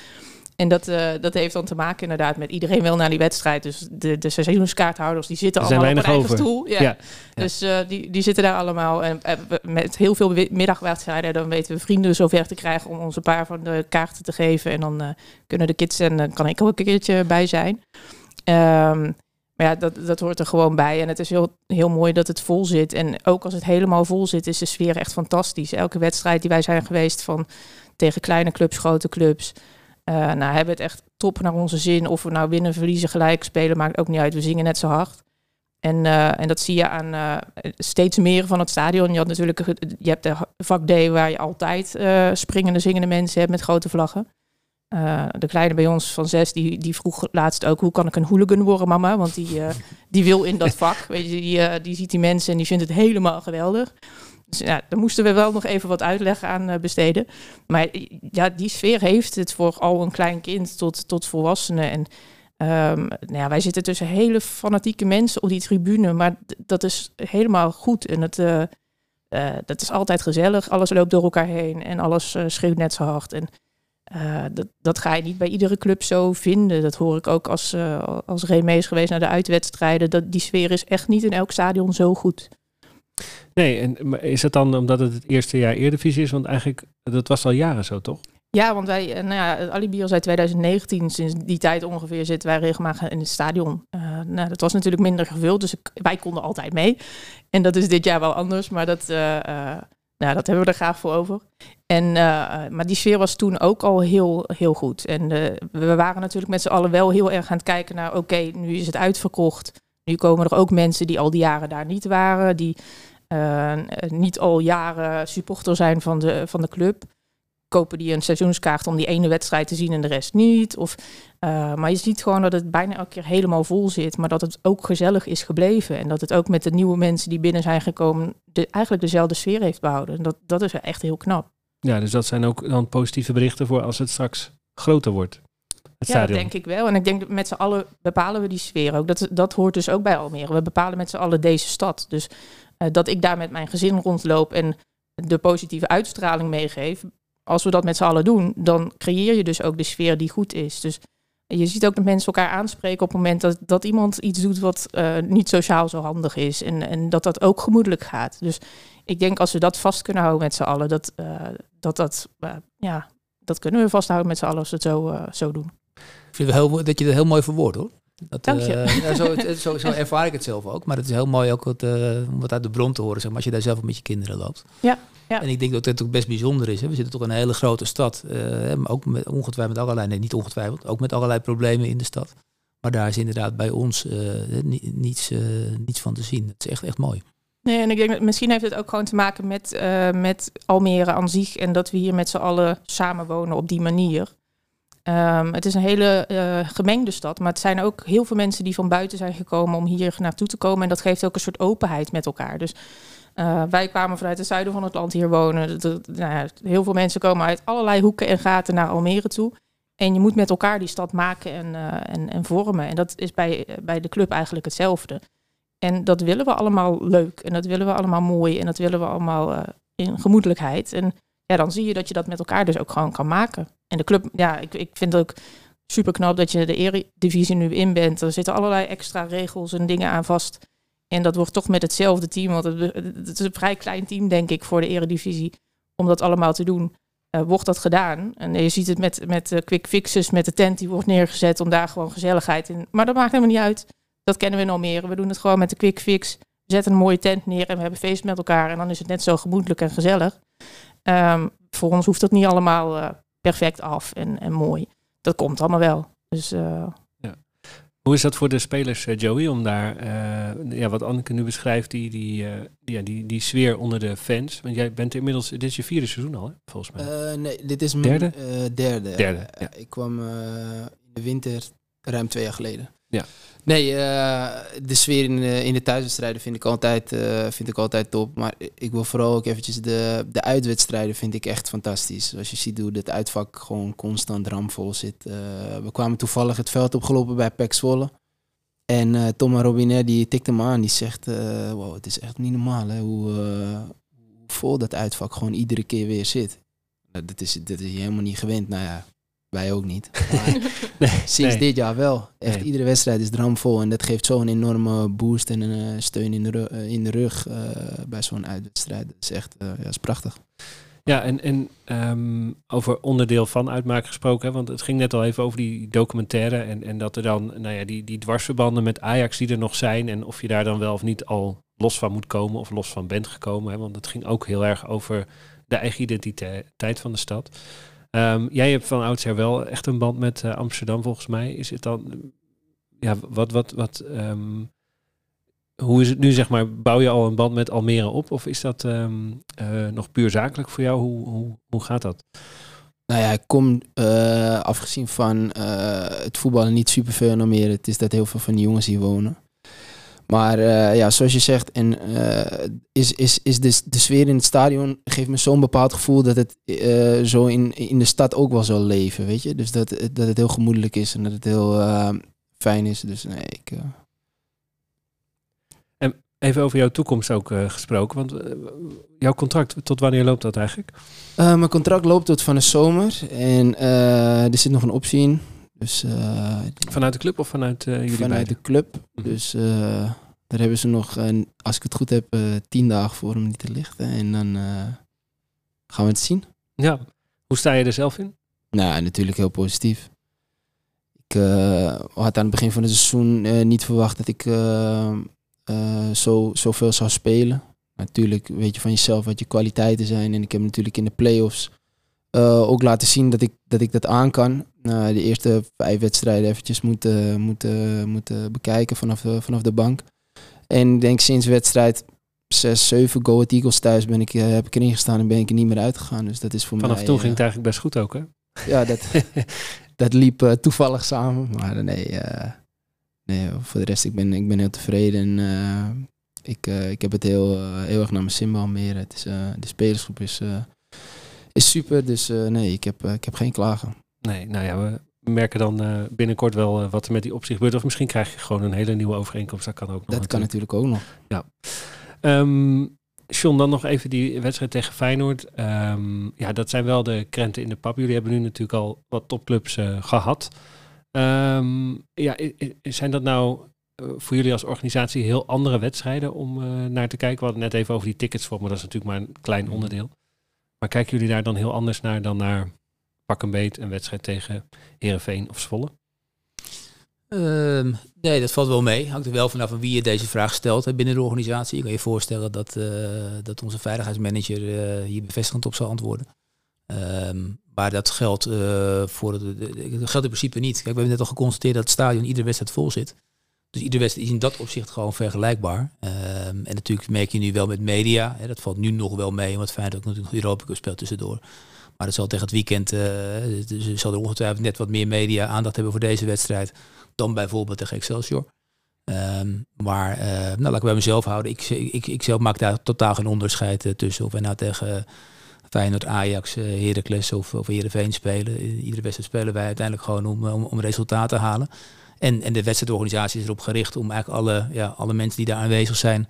En dat, uh, dat heeft dan te maken inderdaad met iedereen wil naar die wedstrijd. Dus de, de seizoenskaarthouders die zitten allemaal op een eigen over. stoel. Ja. ja. Dus uh, die, die zitten daar allemaal. En uh, met heel veel middagwedstrijden dan weten we vrienden zover te krijgen om ons een paar van de kaarten te geven. En dan kunnen de kids en dan kan ik ook een keertje bij zijn. Um, maar ja, dat, dat hoort er gewoon bij. En het is heel, heel mooi dat het vol zit. En ook als het helemaal vol zit, is de sfeer echt fantastisch. Elke wedstrijd die wij zijn geweest van tegen kleine clubs, grote clubs. Uh, nou, hebben het echt top naar onze zin. Of we nou winnen, verliezen, gelijk spelen, maakt ook niet uit. We zingen net zo hard. En, uh, en dat zie je aan uh, steeds meer van het stadion. Je, had natuurlijk, je hebt de vak D waar je altijd springende, zingende mensen hebt met grote vlaggen. De kleine bij ons van zes, die, die vroeg laatst ook... hoe kan ik een hooligan worden, mama? Want die, die wil in dat vak. Weet je, die, die ziet die mensen en die vindt het helemaal geweldig. Dus ja, daar moesten we wel nog even wat uitleg aan besteden. Maar ja, die sfeer heeft het voor al een klein kind tot, tot volwassenen. En um, nou ja, wij zitten tussen hele fanatieke mensen op die tribune. Maar dat is helemaal goed. En het, dat is altijd gezellig. Alles loopt door elkaar heen en alles schreeuwt net zo hard. En dat, dat ga je niet bij iedere club zo vinden. Dat hoor ik ook als, als Remy is geweest naar de uitwedstrijden. Dat, die sfeer is echt niet in elk stadion zo goed. Nee, en is het dan omdat het het eerste jaar Eredivisie is? Want eigenlijk, dat was al jaren zo, toch? Ja, want wij, eh, nou ja, het Alibi al 2019, sinds die tijd ongeveer zitten wij regelmatig in het stadion. Uh, nou, dat was natuurlijk minder gevuld, dus ik, wij konden altijd mee. En dat is dit jaar wel anders, maar dat, uh, nou, dat hebben we er graag voor over. En, maar die sfeer was toen ook al heel, heel goed. En we waren natuurlijk met z'n allen wel heel erg aan het kijken naar, oké, nu is het uitverkocht. Nu komen er ook mensen die al die jaren daar niet waren, die uh, niet al jaren supporter zijn van de, van de club. Kopen die een seizoenskaart om die ene wedstrijd te zien en de rest niet. Of, maar je ziet gewoon dat het bijna elke keer helemaal vol zit. Maar dat het ook gezellig is gebleven. En dat het ook met de nieuwe mensen die binnen zijn gekomen. Eigenlijk dezelfde sfeer heeft behouden. Dat, dat is echt heel knap. Ja, dus dat zijn ook dan positieve berichten voor als het straks groter wordt. Het ja, dat denk ik wel. En ik denk dat met z'n allen bepalen we die sfeer ook. Dat, dat hoort dus ook bij Almere. We bepalen met z'n allen deze stad. Dus uh, dat ik daar met mijn gezin rondloop en de positieve uitstraling meegeef. Als we dat met z'n allen doen, dan creëer je dus ook de sfeer die goed is. Dus je ziet ook dat mensen elkaar aanspreken op het moment dat, dat iemand iets doet wat uh, niet sociaal zo handig is. En, en dat dat ook gemoedelijk gaat. Dus ik denk als we dat vast kunnen houden met z'n allen, dat uh, dat, dat ja, dat kunnen we vasthouden met z'n allen als we het zo, zo doen. Ik vind het heel, dat je het heel mooi verwoordt hoor. Dat, Dank je. Uh, ja, zo, zo, zo, ervaar ik het zelf ook. Maar het is heel mooi ook wat, uh, wat uit de bron te horen, zeg maar, als je daar zelf met je kinderen loopt. Ja, ja. En ik denk dat het ook best bijzonder is. Hè. We zitten toch in een hele grote stad. Uh, ook met, ongetwijfeld met allerlei, nee niet ongetwijfeld, ook met allerlei problemen in de stad. Maar daar is inderdaad bij ons niets, niets van te zien. Het is echt, echt mooi. Nee, en ik denk dat misschien heeft het ook gewoon te maken met, met Almere aan zich. En dat we hier met z'n allen samenwonen op die manier. Um, het is een hele uh, gemengde stad, maar het zijn ook heel veel mensen die van buiten zijn gekomen om hier naartoe te komen. En dat geeft ook een soort openheid met elkaar. Dus uh, wij kwamen vanuit het zuiden van het land hier wonen. Nou ja, heel veel mensen komen uit allerlei hoeken en gaten naar Almere toe. En je moet met elkaar die stad maken en, uh, en, en, vormen. En dat is bij, bij de club eigenlijk hetzelfde. En dat willen we allemaal leuk. En dat willen we allemaal mooi. En dat willen we allemaal in gemoedelijkheid. En ja, dan zie je dat je dat met elkaar dus ook gewoon kan maken. En de club, ja, ik, ik vind het ook super knap dat je de eredivisie nu in bent. Er zitten allerlei extra regels en dingen aan vast. En dat wordt toch met hetzelfde team, want het, is een vrij klein team, denk ik, voor de eredivisie. Om dat allemaal te doen, uh, wordt dat gedaan. En je ziet het met, met quick fixes, met de tent die wordt neergezet om daar gewoon gezelligheid in. Maar dat maakt helemaal niet uit. Dat kennen we nog meer. We doen het gewoon met de quick fix. Zetten een mooie tent neer en we hebben feest met elkaar. En dan is het net zo gemoedelijk en gezellig. Um, voor ons hoeft dat niet allemaal uh, perfect af en, en mooi. Dat komt allemaal wel. Dus, uh, ja. Hoe is dat voor de spelers, uh, Joey, om daar, ja, wat Anneke nu beschrijft, die, die, ja, die, die sfeer onder de fans? Want jij bent inmiddels, dit is je vierde seizoen al, hè, volgens mij. nee, dit is mijn derde. derde. derde ja. Ik kwam in de winter ruim twee jaar geleden. Nee, uh, de sfeer in, in de thuiswedstrijden vind ik, altijd, uh, vind ik altijd top. Maar ik wil vooral ook eventjes de, de uitwedstrijden vind ik echt fantastisch. Als je ziet hoe het uitvak gewoon constant ramvol zit. Uh, we kwamen toevallig het veld opgelopen bij Pek Zwolle. En Thomas Robinet die tikt hem aan. Die zegt, wow, het is echt niet normaal hè, hoe, vol dat uitvak gewoon iedere keer weer zit. dat, is, is je helemaal niet gewend. Nou ja, wij ook niet. nee, sinds nee. dit jaar wel. Echt, nee. iedere wedstrijd is dramvol. En dat geeft zo'n enorme boost en een steun in de, rug, in de rug bij zo'n uitwedstrijd. Dat is echt, ja, is prachtig. Ja, en, en um, over onderdeel van uitmaken gesproken, hè, want het ging net al even over die documentaire en, en dat er dan, nou ja, die, die dwarsverbanden met Ajax die er nog zijn en of je daar dan wel of niet al los van moet komen of los van bent gekomen, hè, want het ging ook heel erg over de eigen identiteit van de stad. Um, jij hebt van oudsher wel echt een band met uh, Amsterdam volgens mij. Is het dan, ja, wat, wat, wat, um, hoe is het nu, zeg maar, bouw je al een band met Almere op? Of is dat um, uh, nog puur zakelijk voor jou? Hoe, hoe, hoe gaat dat? Nou ja, ik kom uh, afgezien van het voetballen niet super veel in Almere. Het is dat heel veel van die jongens hier wonen. Maar ja, zoals je zegt, en, is, is, is de, de sfeer in het stadion geeft me zo'n bepaald gevoel dat het zo in, in de stad ook wel zal leven, weet je. Dus dat, dat het heel gemoedelijk is en dat het heel fijn is. Dus nee, ik... Even over jouw toekomst ook gesproken. Want jouw contract, tot wanneer loopt dat eigenlijk? Mijn contract loopt tot van de zomer. En er zit nog een optie in. Dus, vanuit de club of vanuit jullie Vanuit beiden? de club. Mm -hmm. Dus daar hebben ze nog, als ik het goed heb, tien dagen voor om niet te lichten. En dan gaan we het zien. Ja. Hoe sta je er zelf in? Nou, natuurlijk heel positief. Ik had aan het begin van het seizoen niet verwacht dat ik uh, zo, zoveel zou spelen. Natuurlijk weet je van jezelf wat je kwaliteiten zijn. En ik heb natuurlijk in de play-offs uh, ook laten zien dat ik dat, ik dat aan kan. Uh, de eerste vijf wedstrijden eventjes moeten, moeten, moeten bekijken vanaf de, vanaf de bank. En ik denk sinds wedstrijd 6, 7 Go Ahead Eagles thuis ben ik, heb ik erin gestaan en ben ik er niet meer uitgegaan. Dus dat is voor Vanaf mij... toen ging het eigenlijk best goed ook, hè? Ja, dat, dat liep toevallig samen. Maar nee, nee, voor de rest, ik ben, ik ben heel tevreden. En, ik, ik heb het heel, heel erg naar mijn zin meer. Het is, de spelersgroep is, is super, dus nee, ik heb, ik heb geen klagen. Nee, nou ja, we merken dan binnenkort wel wat er met die optie gebeurt. Of misschien krijg je gewoon een hele nieuwe overeenkomst. Dat kan ook nog. Dat kan natuurlijk ook nog. Ja. Um, John, dan nog even die wedstrijd tegen Feyenoord. Um, ja, dat zijn wel de krenten in de pap. Jullie hebben nu natuurlijk al wat topclubs gehad. Um, ja, zijn dat nou voor jullie als organisatie heel andere wedstrijden om uh, naar te kijken? We hadden net even over die tickets voor, maar dat is natuurlijk maar een klein onderdeel. Maar kijken jullie daar dan heel anders naar dan naar pak een beet een wedstrijd tegen Herenveen of Zwolle? Um, nee, dat valt wel mee. Hangt er wel vanaf van wie je deze vraag stelt binnen de organisatie. Je kan je voorstellen dat, uh, dat onze veiligheidsmanager hier bevestigend op zal antwoorden. Um, maar dat geldt, uh, voor dat geldt in principe niet. Kijk, we hebben net al geconstateerd dat het stadion iedere wedstrijd vol zit. Dus iedere wedstrijd is in dat opzicht gewoon vergelijkbaar. Um, en natuurlijk merk je nu wel met media. Hè, dat valt nu nog wel mee, omdat fijn dat ook natuurlijk Europa Cup speelt tussendoor. Maar dat zal tegen het weekend, uh, zal er ongetwijfeld net wat meer media aandacht hebben voor deze wedstrijd dan bijvoorbeeld tegen Excelsior. Um, maar uh, nou, laat ik bij mezelf houden. Ik, ik, ik zelf maak daar totaal geen onderscheid uh, tussen. Of wij nou tegen Feyenoord, Ajax, Heracles of, of Heerenveen spelen. Iedere wedstrijd spelen wij uiteindelijk gewoon om, om, om resultaat te halen. En, en de wedstrijdorganisatie is erop gericht om eigenlijk alle, ja, alle mensen die daar aanwezig zijn...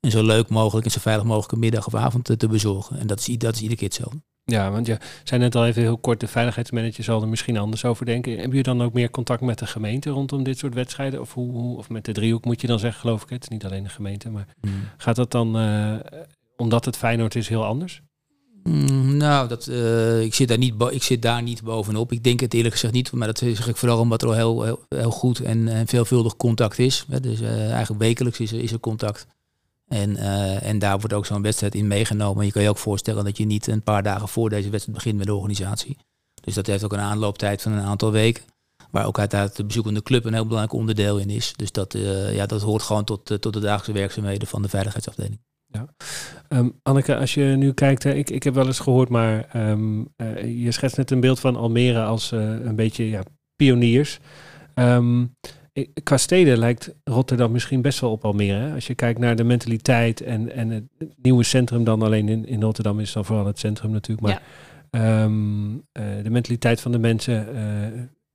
een zo leuk mogelijk en zo veilig mogelijke middag of avond te, te bezorgen. En dat is, dat is iedere keer hetzelfde. Ja, want je zei net al even heel kort, de veiligheidsmanager zal er misschien anders over denken. Heb je dan ook meer contact met de gemeente rondom dit soort wedstrijden? Of, hoe, hoe of met de driehoek moet je dan zeggen, geloof ik. Het is niet alleen de gemeente, maar mm. gaat dat dan, uh, omdat het Feyenoord is, heel anders? Mm, nou, dat, uh, ik, zit daar niet ik zit daar niet bovenop. Ik denk het eerlijk gezegd niet, maar dat zeg ik vooral omdat er al heel, heel, goed en, en, veelvuldig contact is. Hè. Dus uh, eigenlijk wekelijks is er, is er contact. En, en daar wordt ook zo'n wedstrijd in meegenomen. Je kan je ook voorstellen dat je niet een paar dagen voor deze wedstrijd begint met de organisatie. Dus dat heeft ook een aanlooptijd van een aantal weken. Waar ook uiteraard de bezoekende club een heel belangrijk onderdeel in is. Dus dat, ja, dat hoort gewoon tot, tot de dagelijkse werkzaamheden van de veiligheidsafdeling. Ja. Um, Anneke, als je nu kijkt, hè, ik, ik heb wel eens gehoord, maar um, uh, je schetst net een beeld van Almere als uh, een beetje ja, pioniers. Um, ik, qua steden lijkt Rotterdam misschien best wel op Almere. Hè? Als je kijkt naar de mentaliteit en, en het nieuwe centrum dan alleen in, in Rotterdam is dan vooral het centrum natuurlijk. Maar ja. uh, de mentaliteit van de mensen,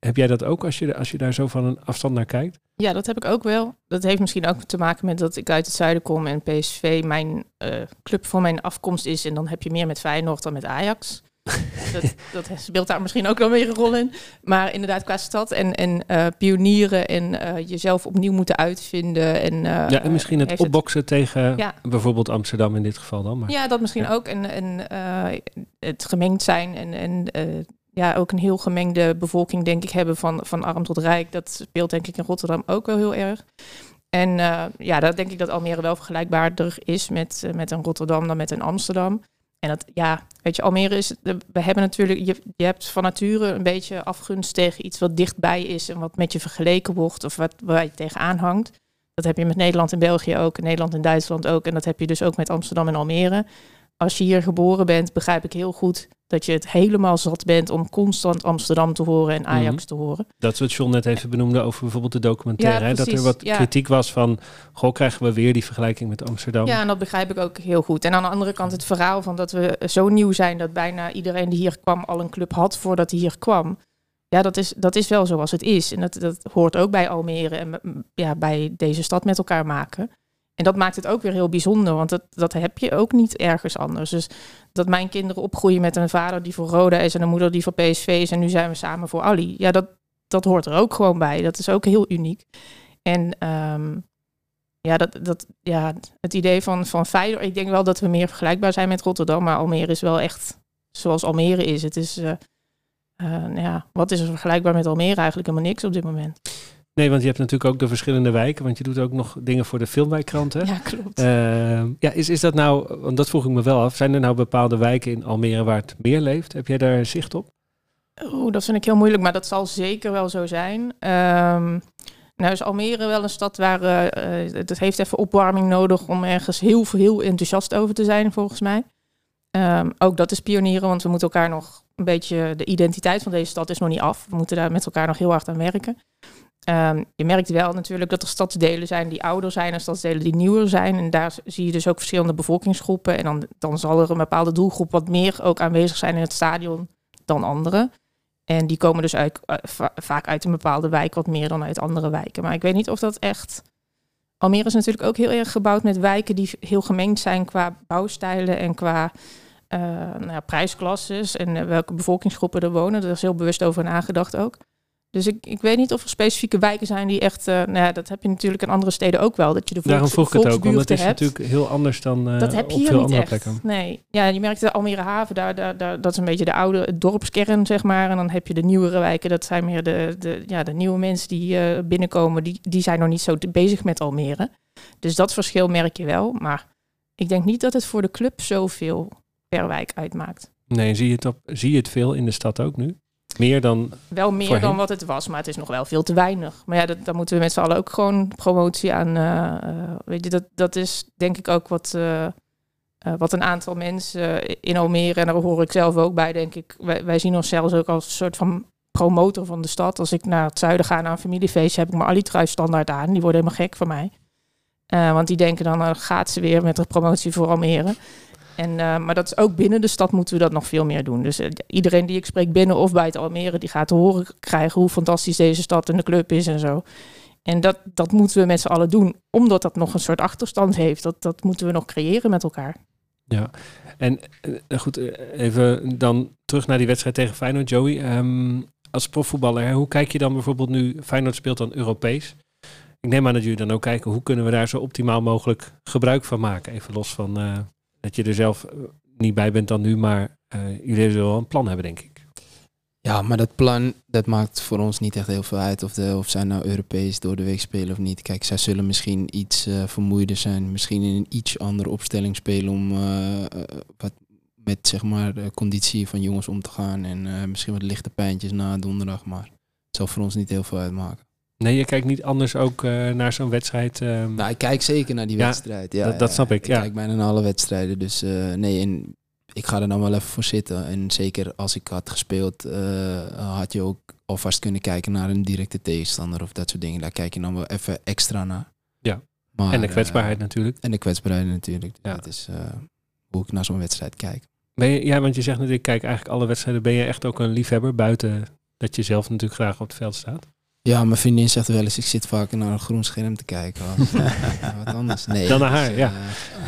Heb jij dat ook als je, als je daar zo van een afstand naar kijkt? Ja, dat heb ik ook wel. Dat heeft misschien ook te maken met dat ik uit het zuiden kom en PSV mijn uh, club van mijn afkomst is. En dan heb je meer met Feyenoord dan met Ajax. dat, dat, speelt daar misschien ook wel weer een rol in. Maar inderdaad, qua stad en, en uh, pionieren en uh, jezelf opnieuw moeten uitvinden. En, uh, ja, en misschien het opboksen tegen ja. bijvoorbeeld Amsterdam in dit geval dan. Maar, ja, dat misschien ook. En, en het gemengd zijn en, en ja, ook een heel gemengde bevolking, denk ik, hebben van, van arm tot rijk. Dat speelt denk ik in Rotterdam ook wel heel erg. En ja, dat denk ik dat Almere wel vergelijkbaarder is met, met een Rotterdam dan met een Amsterdam. En dat, ja, weet je, Almere is, we hebben natuurlijk, je, je hebt van nature een beetje afgunst tegen iets wat dichtbij is en wat met je vergeleken wordt of wat, waar je tegenaan hangt. Dat heb je met Nederland en België ook, Nederland en Duitsland ook. En dat heb je dus ook met Amsterdam en Almere als je hier geboren bent, begrijp ik heel goed dat je het helemaal zat bent om constant Amsterdam te horen en Ajax mhm. te horen. Dat is wat John net even benoemde over bijvoorbeeld de documentaire. Ja, dat er wat kritiek was van, goh, krijgen we weer die vergelijking met Amsterdam. Ja, en dat begrijp ik ook heel goed. En aan de andere kant het verhaal van dat we zo nieuw zijn dat bijna iedereen die hier kwam al een club had voordat hij hier kwam. Ja, dat is, dat is wel zoals het is. En dat, dat hoort ook bij Almere en ja, bij deze stad met elkaar maken. En dat maakt het ook weer heel bijzonder, want dat, dat heb je ook niet ergens anders. Dus dat mijn kinderen opgroeien met een vader die voor Roda is en een moeder die voor PSV is en nu zijn we samen voor Ali. Ja, dat, dat hoort er ook gewoon bij. Dat is ook heel uniek. En ehm, ja, dat, dat, ja, het idee van, van Feyenoord, ik denk wel dat we meer vergelijkbaar zijn met Rotterdam, maar Almere is wel echt zoals Almere is. Het is, uh, ja, wat is er vergelijkbaar met Almere? Eigenlijk helemaal niks op dit moment. Nee, want je hebt natuurlijk ook de verschillende wijken, want je doet ook nog dingen voor de filmwijkkranten. Ja, klopt. Uh, ja, is, is dat nou, want dat vroeg ik me wel af, zijn er nou bepaalde wijken in Almere waar het meer leeft? Heb jij daar zicht op? Oeh, dat vind ik heel moeilijk, maar dat zal zeker wel zo zijn. Um, nou is Almere wel een stad waar uh, het heeft even opwarming nodig om ergens heel, heel enthousiast over te zijn, volgens mij. Um, ook dat is pionieren, want we moeten elkaar nog een beetje, de identiteit van deze stad is nog niet af. We moeten daar met elkaar nog heel hard aan werken. Um, je merkt wel natuurlijk dat er stadsdelen zijn die ouder zijn en stadsdelen die nieuwer zijn. En daar zie je dus ook verschillende bevolkingsgroepen. En dan, dan zal er een bepaalde doelgroep wat meer ook aanwezig zijn in het stadion dan anderen. En die komen dus uit, uh, vaak uit een bepaalde wijk wat meer dan uit andere wijken. Maar ik weet niet of dat echt. Almere is natuurlijk ook heel erg gebouwd met wijken die heel gemengd zijn qua bouwstijlen en qua uh, nou prijsklasses en uh, welke bevolkingsgroepen er wonen. Daar is heel bewust over nagedacht ook. Dus ik, ik weet niet of er specifieke wijken zijn die echt... Uh, nou ja, dat heb je natuurlijk in andere steden ook wel. Dat je de volks, Daarom vroeg ik het ook, want het is natuurlijk heel anders dan uh, dat heb je op veel andere echt. plekken. Nee, ja, je merkt de Almere Haven, daar, daar, daar, dat is een beetje de oude dorpskern, zeg maar. En dan heb je de nieuwere wijken, dat zijn meer de, de, ja, de nieuwe mensen die uh, binnenkomen. Die, die zijn nog niet zo bezig met Almere. Dus dat verschil merk je wel. Maar ik denk niet dat het voor de club zoveel per wijk uitmaakt. Nee, zie je het, op, zie je het veel in de stad ook nu? Meer dan. Wel meer dan wat het was, maar het is nog wel veel te weinig. Maar ja, dat, dan moeten we met z'n allen ook gewoon promotie aan. Uh, weet je, dat, dat is denk ik ook wat, uh, wat een aantal mensen in Almere, en daar hoor ik zelf ook bij, denk ik. Wij, wij zien onszelf ook als een soort van promotor van de stad. Als ik naar het zuiden ga naar een familiefeest, heb ik mijn Ali standaard aan. Die worden helemaal gek van mij. want die denken dan, gaat ze weer met de promotie voor Almere. En, uh, maar dat is ook binnen de stad moeten we dat nog veel meer doen. Dus uh, iedereen die ik spreek binnen of bij het Almere, die gaat horen krijgen hoe fantastisch deze stad en de club is en zo. En dat, dat moeten we met z'n allen doen, omdat dat nog een soort achterstand heeft. Dat, dat moeten we nog creëren met elkaar. Ja, en uh, goed, even dan terug naar die wedstrijd tegen Feyenoord, Joey. Um, als profvoetballer, hoe kijk je dan bijvoorbeeld nu, Feyenoord speelt dan Europees. Ik neem aan dat jullie dan ook kijken, hoe kunnen we daar zo optimaal mogelijk gebruik van maken? Even los van dat je er zelf eh, niet bij bent dan nu, maar uh, jullie zullen wel een plan hebben, denk ik. Ja, maar dat plan, dat maakt voor ons niet echt heel veel uit of, de, of zij nou Europees door de week spelen of niet. Kijk, zij zullen misschien iets uh, vermoeider zijn, misschien in een iets andere opstelling spelen om wat met zeg maar de conditie van jongens om te gaan en misschien wat lichte pijntjes na donderdag, maar het zal voor ons niet heel veel uitmaken. Nee, je kijkt niet anders ook uh, naar zo'n wedstrijd. Uh... Nou, ik kijk zeker naar die wedstrijd. Ja, dat, dat snap ik. Ik ja. kijk bijna naar alle wedstrijden. Dus uh, nee, en ik ga er dan wel even voor zitten. En zeker als ik had gespeeld, had je ook alvast kunnen kijken naar een directe tegenstander of dat soort dingen. Daar kijk je dan wel even extra naar. Ja. Maar, en de kwetsbaarheid natuurlijk. En de kwetsbaarheid natuurlijk. Ja. Dat is hoe ik naar zo'n wedstrijd kijk. Ben je, ja, want je zegt natuurlijk, ik kijk eigenlijk alle wedstrijden. Ben je echt ook een liefhebber buiten dat je zelf natuurlijk graag op het veld staat? Ja, mijn vriendin zegt wel eens, ik zit vaak naar een groen scherm te kijken. Of, ja, wat anders. Nee, Dan naar haar, dus, ja.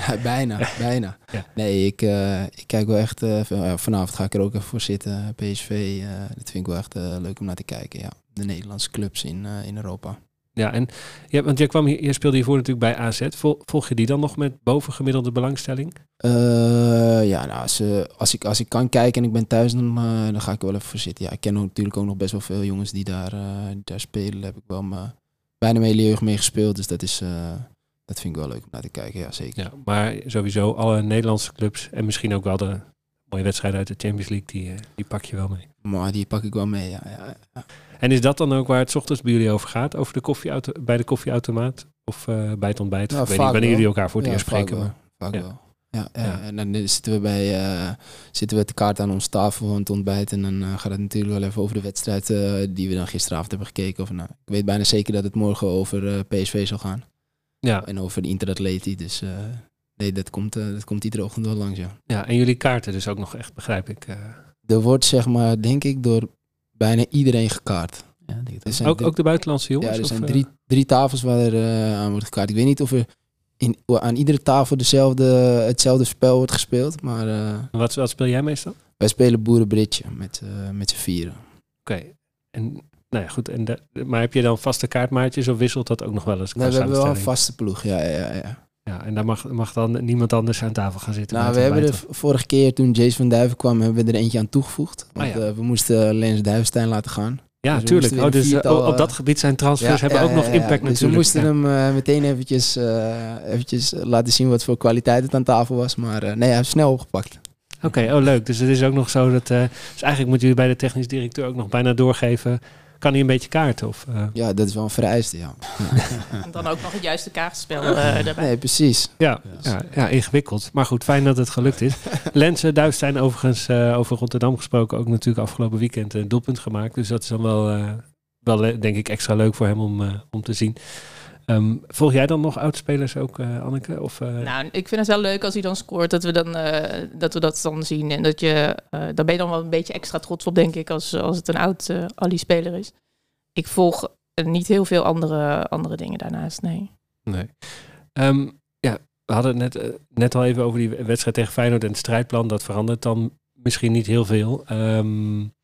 eh, bijna, bijna. Ja. Nee, ik, eh, ik kijk wel echt, eh, vanavond ga ik er ook even voor zitten. PSV, eh, dat vind ik wel echt leuk om naar te kijken, ja. De Nederlandse clubs in, eh, in Europa. Ja, en ja, want jij kwam hier, speelde hiervoor natuurlijk bij AZ. Vol- volg je die dan nog met bovengemiddelde belangstelling? Eh, ja, nou, als, eh, als, ik, als ik kan kijken en ik ben thuis, dan, eh, dan ga ik er wel even voor zitten. Ja, ik ken ook, natuurlijk ook nog best wel veel jongens die daar, die daar spelen. Daar heb ik wel mijn, bijna mijn hele jeugd mee gespeeld. Dus dat, is, dat vind ik wel leuk om naar te kijken, ja zeker. Ja, maar sowieso alle Nederlandse clubs en misschien ook wel de mooie wedstrijden uit de Champions League, die, die pak je wel mee. Maar die pak ik wel mee, ja. ja, ja. En is dat dan ook waar het 's ochtends bij jullie over gaat? Over de koffieauto bij de koffieautomaat? Of eh, bij het ontbijt? Nou, ik weet niet wanneer jullie elkaar voor het Ja, eerst spreken. wel, Maar, Vaak Ja. wel. Ja, en dan zitten we bij eh, zitten we te kaart aan onze tafel van het ontbijt. En dan eh, gaat het natuurlijk wel even over de wedstrijd die we dan gisteravond hebben gekeken. Of, nou, ik weet bijna zeker dat het morgen over PSV zal gaan. ja, En over de Interatleti. Dus nee, dat komt, dat komt iedere ochtend wel langs, ja. ja, en jullie kaarten dus ook nog echt, begrijp ik. Er wordt zeg maar, denk ik, door bijna iedereen gekaart. Ja, denk Er ook, drie- ook de buitenlandse jongens? ja, er of, zijn eh? drie, drie tafels waar er eh, aan wordt gekaart. Ik weet niet of er in, aan iedere tafel dezelfde, hetzelfde spel wordt gespeeld. Maar eh, Wat, wat speel jij meestal? wij spelen boerenbritje met, eh, met z'n vieren. Oké. En, nou ja, goed. En de, maar heb je dan vaste kaartmaatjes of wisselt dat ook nog wel eens? Nee, we hebben wel een vaste ploeg, ja, ja, ja. Ja, en daar mag, mag dan niemand anders aan tafel gaan zitten. Nou, we hebben er v- vorige keer toen Jason van Duiven kwam, hebben we er eentje aan toegevoegd. Want Ah, ja. eh, we moesten Lens Duivenstein laten gaan. Ja, dus tuurlijk. Oh, dus eh, viertal, op dat eh, gebied zijn transfers hebben Ja, ook ja, nog ja, impact ja. Dus we moesten Ja. hem eh, meteen eventjes, eh, eventjes laten zien wat voor kwaliteit het aan tafel was. Maar eh, nee, hij heeft snel opgepakt. Oké, oh leuk. Dus het is ook nog zo dat... eh, dus eigenlijk moeten jullie bij de technisch directeur ook nog bijna doorgeven... Kan hij een beetje kaarten? Of, eh? Ja, dat is wel een vereiste, ja. En dan ook nog het juiste kaartspel eh erbij. Nee, precies. Ja, ja, ja, ingewikkeld. Maar goed, fijn dat het gelukt is. Lense Duifstein overigens eh, over Rotterdam gesproken. Ook natuurlijk afgelopen weekend een doelpunt gemaakt. Dus dat is dan wel, eh, wel eh, denk ik extra leuk voor hem om, eh, om te zien. Ehm, volg jij dan nog oudspelers ook, eh, Anneke? Of, eh, Nou, ik vind het wel leuk als hij dan scoort, dat we, dan, eh, dat, we dat dan zien. En dat je, eh, daar ben je dan wel een beetje extra trots op, denk ik, als, als het een oud Ali-speler is. Ik volg niet heel veel andere, andere dingen daarnaast, nee. Nee. Ehm, ja, we hadden het net, net al even over die wedstrijd tegen Feyenoord en het strijdplan. Dat verandert dan misschien niet heel veel. Ehm, we-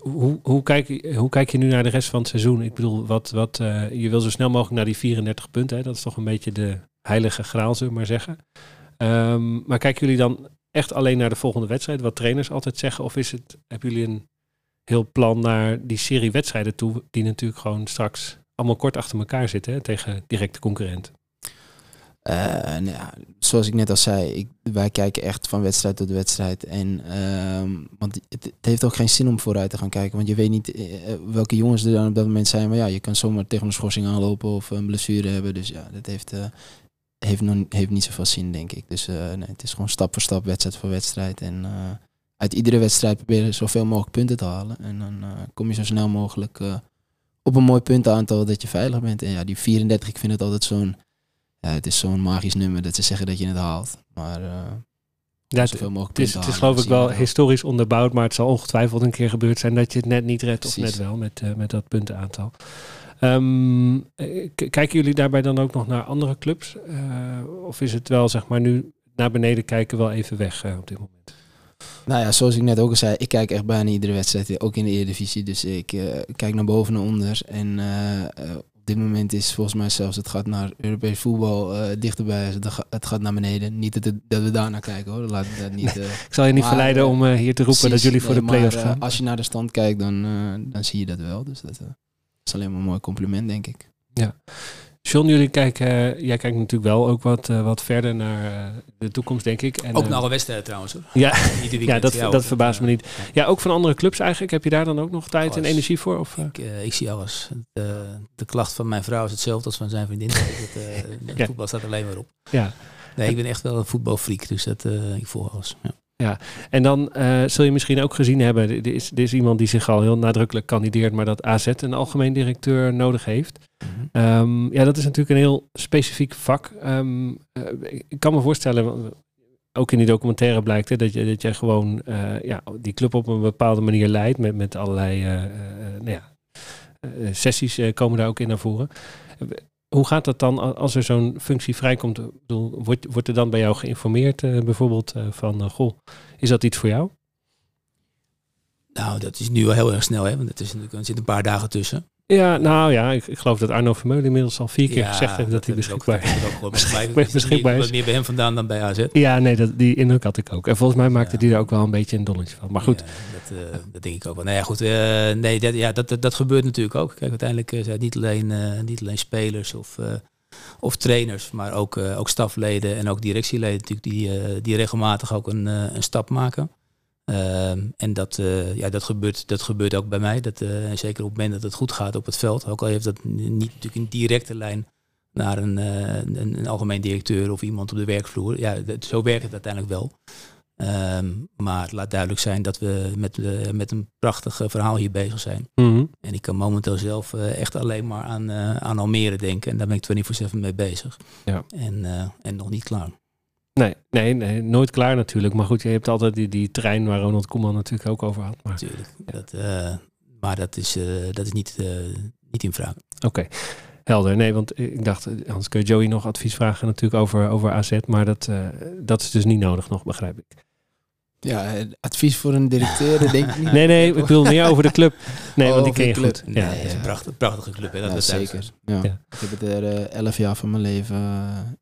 hoe, hoe, kijk, je- hoe kijk je nu naar de rest van het seizoen? Ik bedoel, wat, wat, eh, je wil zo snel mogelijk naar die 34 punten. Hè? Dat is toch een beetje de heilige graal, zullen we maar zeggen. Ehm, maar kijken jullie dan echt alleen naar de volgende wedstrijd, wat trainers altijd zeggen? Of is het, hebben jullie een heel plan naar die serie wedstrijden toe, die natuurlijk gewoon straks allemaal kort achter elkaar zitten tegen directe concurrenten? Eh, nou ja, zoals ik net al zei, ik, wij kijken echt van wedstrijd tot wedstrijd. En, ehm, want het, heeft ook geen zin om vooruit te gaan kijken. Want je weet niet eh, welke jongens er dan op dat moment zijn. Maar ja, je kan zomaar tegen een schorsing aanlopen of een blessure hebben. Dus ja, dat heeft, eh, heeft, nog, heeft niet zoveel zin, denk ik. Dus eh, nee, het is gewoon stap voor stap, wedstrijd voor wedstrijd. En eh, uit iedere wedstrijd proberen zoveel mogelijk punten te halen. En dan eh, kom je zo snel mogelijk eh, op een mooi puntenaantal dat je veilig bent. En ja, die 34, ik vind het altijd zo'n... Ja, het is zo'n magisch nummer dat ze zeggen dat je het haalt. Maar eh Ja, zoveel mogelijk het is, het is geloof ik wel historisch onderbouwd, maar het zal ongetwijfeld een keer gebeurd zijn dat je het net niet redt of net wel met, eh, met dat puntenaantal. Ehm, eh, kijken jullie daarbij dan ook nog naar andere clubs? Eh, of is het wel, zeg maar, nu naar beneden kijken wel even weg eh, op dit moment? Nou ja, zoals ik net ook al zei, ik kijk echt bijna iedere wedstrijd, ook in de Eredivisie. Dus ik eh, kijk naar boven en onder. En eh, eh, op dit moment is volgens mij zelfs, het gaat naar Europees voetbal eh, dichterbij. Het ga- Het gaat naar beneden. Niet dat, het- dat we daar naar kijken hoor. Laat dat niet... eh, Ik zal je niet Maar, verleiden eh, om hier te roepen dat jullie voor Nee, de play-offs gaan. als je naar de stand kijkt, dan, dan zie je dat wel. Dus dat is alleen maar een mooi compliment, denk ik. John, jullie kijken, eh, jij kijkt natuurlijk wel ook wat, eh, wat verder naar eh, de toekomst, denk ik. En, Ook naar alle wedstrijden trouwens hoor. Ja, ja, dat, dat verbaast me niet. Ja. Ook van andere clubs eigenlijk. Heb je daar dan ook nog tijd en energie voor? Of? Ik, ik zie alles. Eh, de klacht van mijn vrouw is hetzelfde als van zijn vriendin. Ja. voetbal staat alleen maar op. Ja. Nee, ik ben echt wel een voetbalfreak, dus dat, ik volg alles. Ja. En dan eh, zul je misschien ook gezien hebben, er is, er is iemand die zich al heel nadrukkelijk kandideert, maar dat AZ een algemeen directeur nodig heeft. Ehm, ja, dat is natuurlijk een heel specifiek vak. Ehm, eh, ik kan me voorstellen, ook in die documentaire blijkt hè, dat, je, dat jij gewoon eh, ja, die club op een bepaalde manier leidt. Met, met allerlei nou ja, sessies komen daar ook in naar voren. Hoe gaat dat dan als er zo'n functie vrijkomt? Wordt, wordt er dan bij jou geïnformeerd eh, bijvoorbeeld eh, van, eh, goh, is dat iets voor jou? Nou, dat is nu wel heel erg snel, hè? Want het is er zitten een paar dagen tussen. Ja, nou ja, ik, ik geloof dat Arno Vermeulen inmiddels al vier keer gezegd heeft dat, hij beschikbaar is beschikbaar is. Meer bij hem vandaan dan bij AZ. Ja, nee, dat, die indruk had ik ook. En volgens mij maakte Ja. die er ook wel een beetje een donnetje van. Maar goed, Ja, dat, eh, dat denk ik ook wel. Nou ja, goed. eh, nee, dat, ja, dat, dat, dat gebeurt natuurlijk ook. Kijk, uiteindelijk eh, zijn het niet alleen, niet alleen spelers of, of trainers, maar ook, ook stafleden en ook directieleden natuurlijk die, die regelmatig ook een, een stap maken. Ehm, en dat, eh, ja, dat, gebeurt, dat gebeurt ook bij mij. Dat, eh, zeker op het moment dat het goed gaat op het veld. Ook al heeft dat niet natuurlijk een directe lijn naar een, eh, een, een algemeen directeur of iemand op de werkvloer. Ja, dat, zo werkt het uiteindelijk wel. Ehm, maar het laat duidelijk zijn dat we met, met een prachtig verhaal hier bezig zijn. mhm. En ik kan momenteel zelf echt alleen maar aan, aan Almere denken. En daar ben ik 24-7 mee bezig. Ja. En, en nog niet klaar. Nee, nee, nee, nooit klaar natuurlijk. Maar goed, je hebt altijd die, die trein waar Ronald Koeman natuurlijk ook over had. Maar Natuurlijk. Dat, eh, maar dat is, eh, dat is niet, eh, niet in vraag. oké, helder. Nee, want ik dacht, anders kun je Joey nog advies vragen natuurlijk over, over AZ. Maar dat, eh, dat is dus niet nodig nog, begrijp ik. Ja, advies voor een directeur, denk ik niet. Nee, nee, ik bedoel meer over de club. Nee, Oh, want die ken je club. goed. Ja, het is ja. een prachtige, prachtige club. Hè, dat Ja, zeker. Ja. Ja. Ik heb het er eh, elf jaar van mijn leven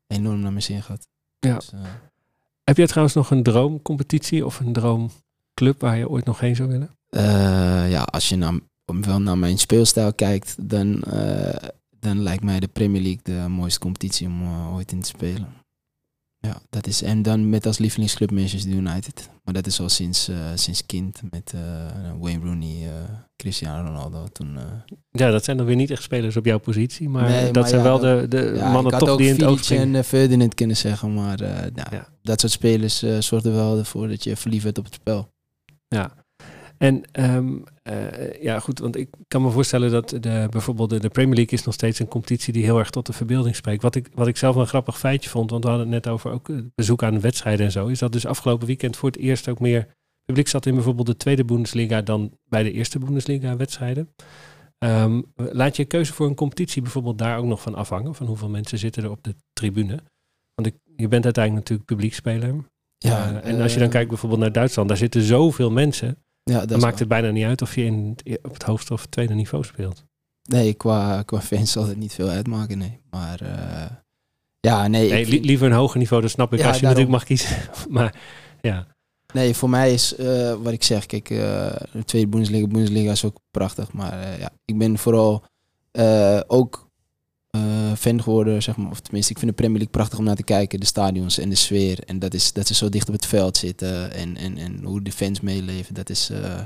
enorm naar mijn zin gehad. Ja. Dus, eh, Heb jij trouwens nog een droomcompetitie of een droomclub waar je ooit nog heen zou willen? Eh, ja, als je naar, wel naar mijn speelstijl kijkt, dan, eh, dan lijkt mij de Premier League de mooiste competitie om ooit in te spelen. Ja, dat is. En dan met als lievelingsclub Manchester United. Maar dat is al sinds, eh, sinds kind met eh, Wayne Rooney, eh, Cristiano Ronaldo. Toen, Ja, dat zijn dan weer niet echt spelers op jouw positie. Maar Nee, dat maar zijn ja, wel de, de ja, mannen toch die in het oog en Ferdinand kunnen zeggen, maar nou, Ja. dat soort spelers zorgden wel ervoor dat je verliefd werd op het spel. Ja. En ehm, eh, ja, goed, want ik kan me voorstellen dat de, bijvoorbeeld de, de Premier League is nog steeds een competitie die heel erg tot de verbeelding spreekt. Wat ik, wat ik zelf een grappig feitje vond, want we hadden het net over ook het bezoek aan de wedstrijden en zo, is dat dus afgelopen weekend voor het eerst ook meer publiek zat in bijvoorbeeld de tweede Bundesliga dan bij de eerste Bundesliga wedstrijden. Ehm, laat je keuze voor een competitie bijvoorbeeld daar ook nog van afhangen, van hoeveel mensen zitten er op de tribune? Want ik, je bent uiteindelijk natuurlijk publiekspeler. Ja, Eh, en als je dan eh, kijkt bijvoorbeeld naar Duitsland, daar zitten zoveel mensen. Ja, dat Dan maakt het bijna niet uit of je in e- op het hoogste of tweede niveau speelt. Nee, qua, qua fans zal het niet veel uitmaken, nee. Maar eh, ja, nee, Nee, ik li- vind- liever een hoger niveau, dat snap ik, Ja, als je daarom. natuurlijk mag kiezen. maar ja, nee, voor mij is eh, wat ik zeg, kijk, eh, de tweede Bundesliga, Bundesliga is ook prachtig. Maar ja, ik ben vooral ook eh, fan geworden, zeg maar. Of tenminste, ik vind de Premier League prachtig om naar te kijken. De stadions en de sfeer. En dat is dat ze zo dicht op het veld zitten. En, en, en hoe de fans meeleven. Dat is, eh,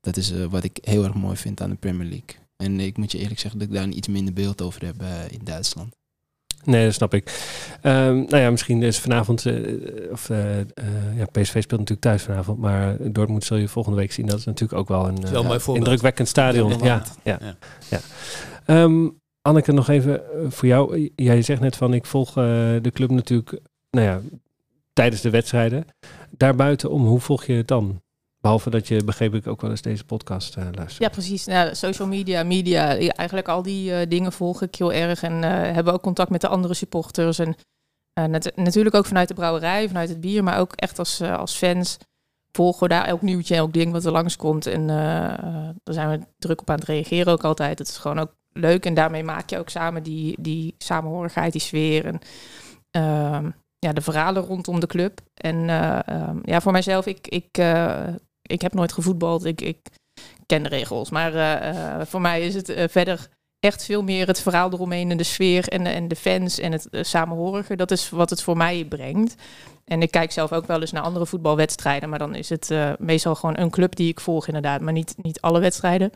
dat is eh, wat ik heel erg mooi vind aan de Premier League. En ik moet je eerlijk zeggen dat ik daar een iets minder beeld over heb in Duitsland. nee, dat snap ik. Ehm, nou ja, misschien is vanavond, eh, of ja, PSV speelt natuurlijk thuis vanavond, maar Dortmund zul je volgende week zien. Dat is natuurlijk ook wel een indrukwekkend stadion. Ja, Ja, ja, Ja. Anneke, nog even eh, voor jou. Jij zegt net van, ik volg eh, de club natuurlijk, nou ja, tijdens de wedstrijden. Daarbuiten om, hoe volg je het dan? Behalve dat je, begreep ik, ook wel eens deze podcast eh luistert. Ja, precies. Nou, social media, media, eigenlijk al die dingen volg ik heel erg. En hebben ook contact met de andere supporters. En nat- natuurlijk ook vanuit de brouwerij, vanuit het bier. Maar ook echt als, als fans volgen we daar elk nieuwtje, elk ding wat er langskomt. En eh, daar zijn we druk op aan het reageren ook altijd. Het is gewoon ook leuk. En daarmee maak je ook samen die, die samenhorigheid, die sfeer. En ehm, ja, de verhalen rondom de club. En eh, ehm, ja, voor mijzelf, ik, ik, eh, ik heb nooit gevoetbald. Ik, ik ken de regels. Maar eh, voor mij is het verder echt veel meer het verhaal eromheen en de sfeer en, en de fans en het samenhorigen. Dat is wat het voor mij brengt. En ik kijk zelf ook wel eens naar andere voetbalwedstrijden. Maar dan is het meestal gewoon een club die ik volg inderdaad. Maar niet, niet alle wedstrijden.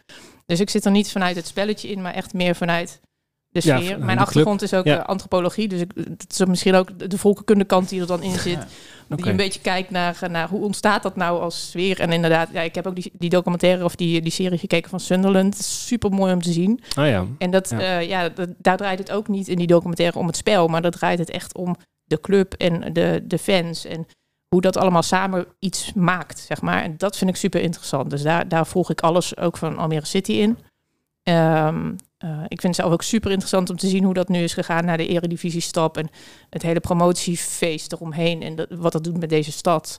Dus ik zit er niet vanuit het spelletje in, maar echt meer vanuit de sfeer. Mijn de achtergrond is ook Ja. eh, antropologie. Dus ik, het is misschien ook de- de volkenkunde die er dan in zit. Die een beetje kijkt naar, naar hoe ontstaat dat nou als sfeer. En inderdaad, ja, ik heb ook die, die documentaire of die, die serie gekeken van Sunderland. Super mooi om te zien. Ah ja, En dat, Ja. ja. ja, dat, daar draait het ook niet in die documentaire om het spel. Maar dat draait het echt om de club en de, de fans. En hoe dat allemaal samen iets maakt, zeg maar. En dat vind ik super interessant. Dus daar, daar volg ik alles ook van Almere City in. Ehm, eh, ik vind het zelf ook super interessant om te zien hoe dat nu is gegaan naar de eredivisie stap en het hele promotiefeest eromheen en wat dat doet met deze stad.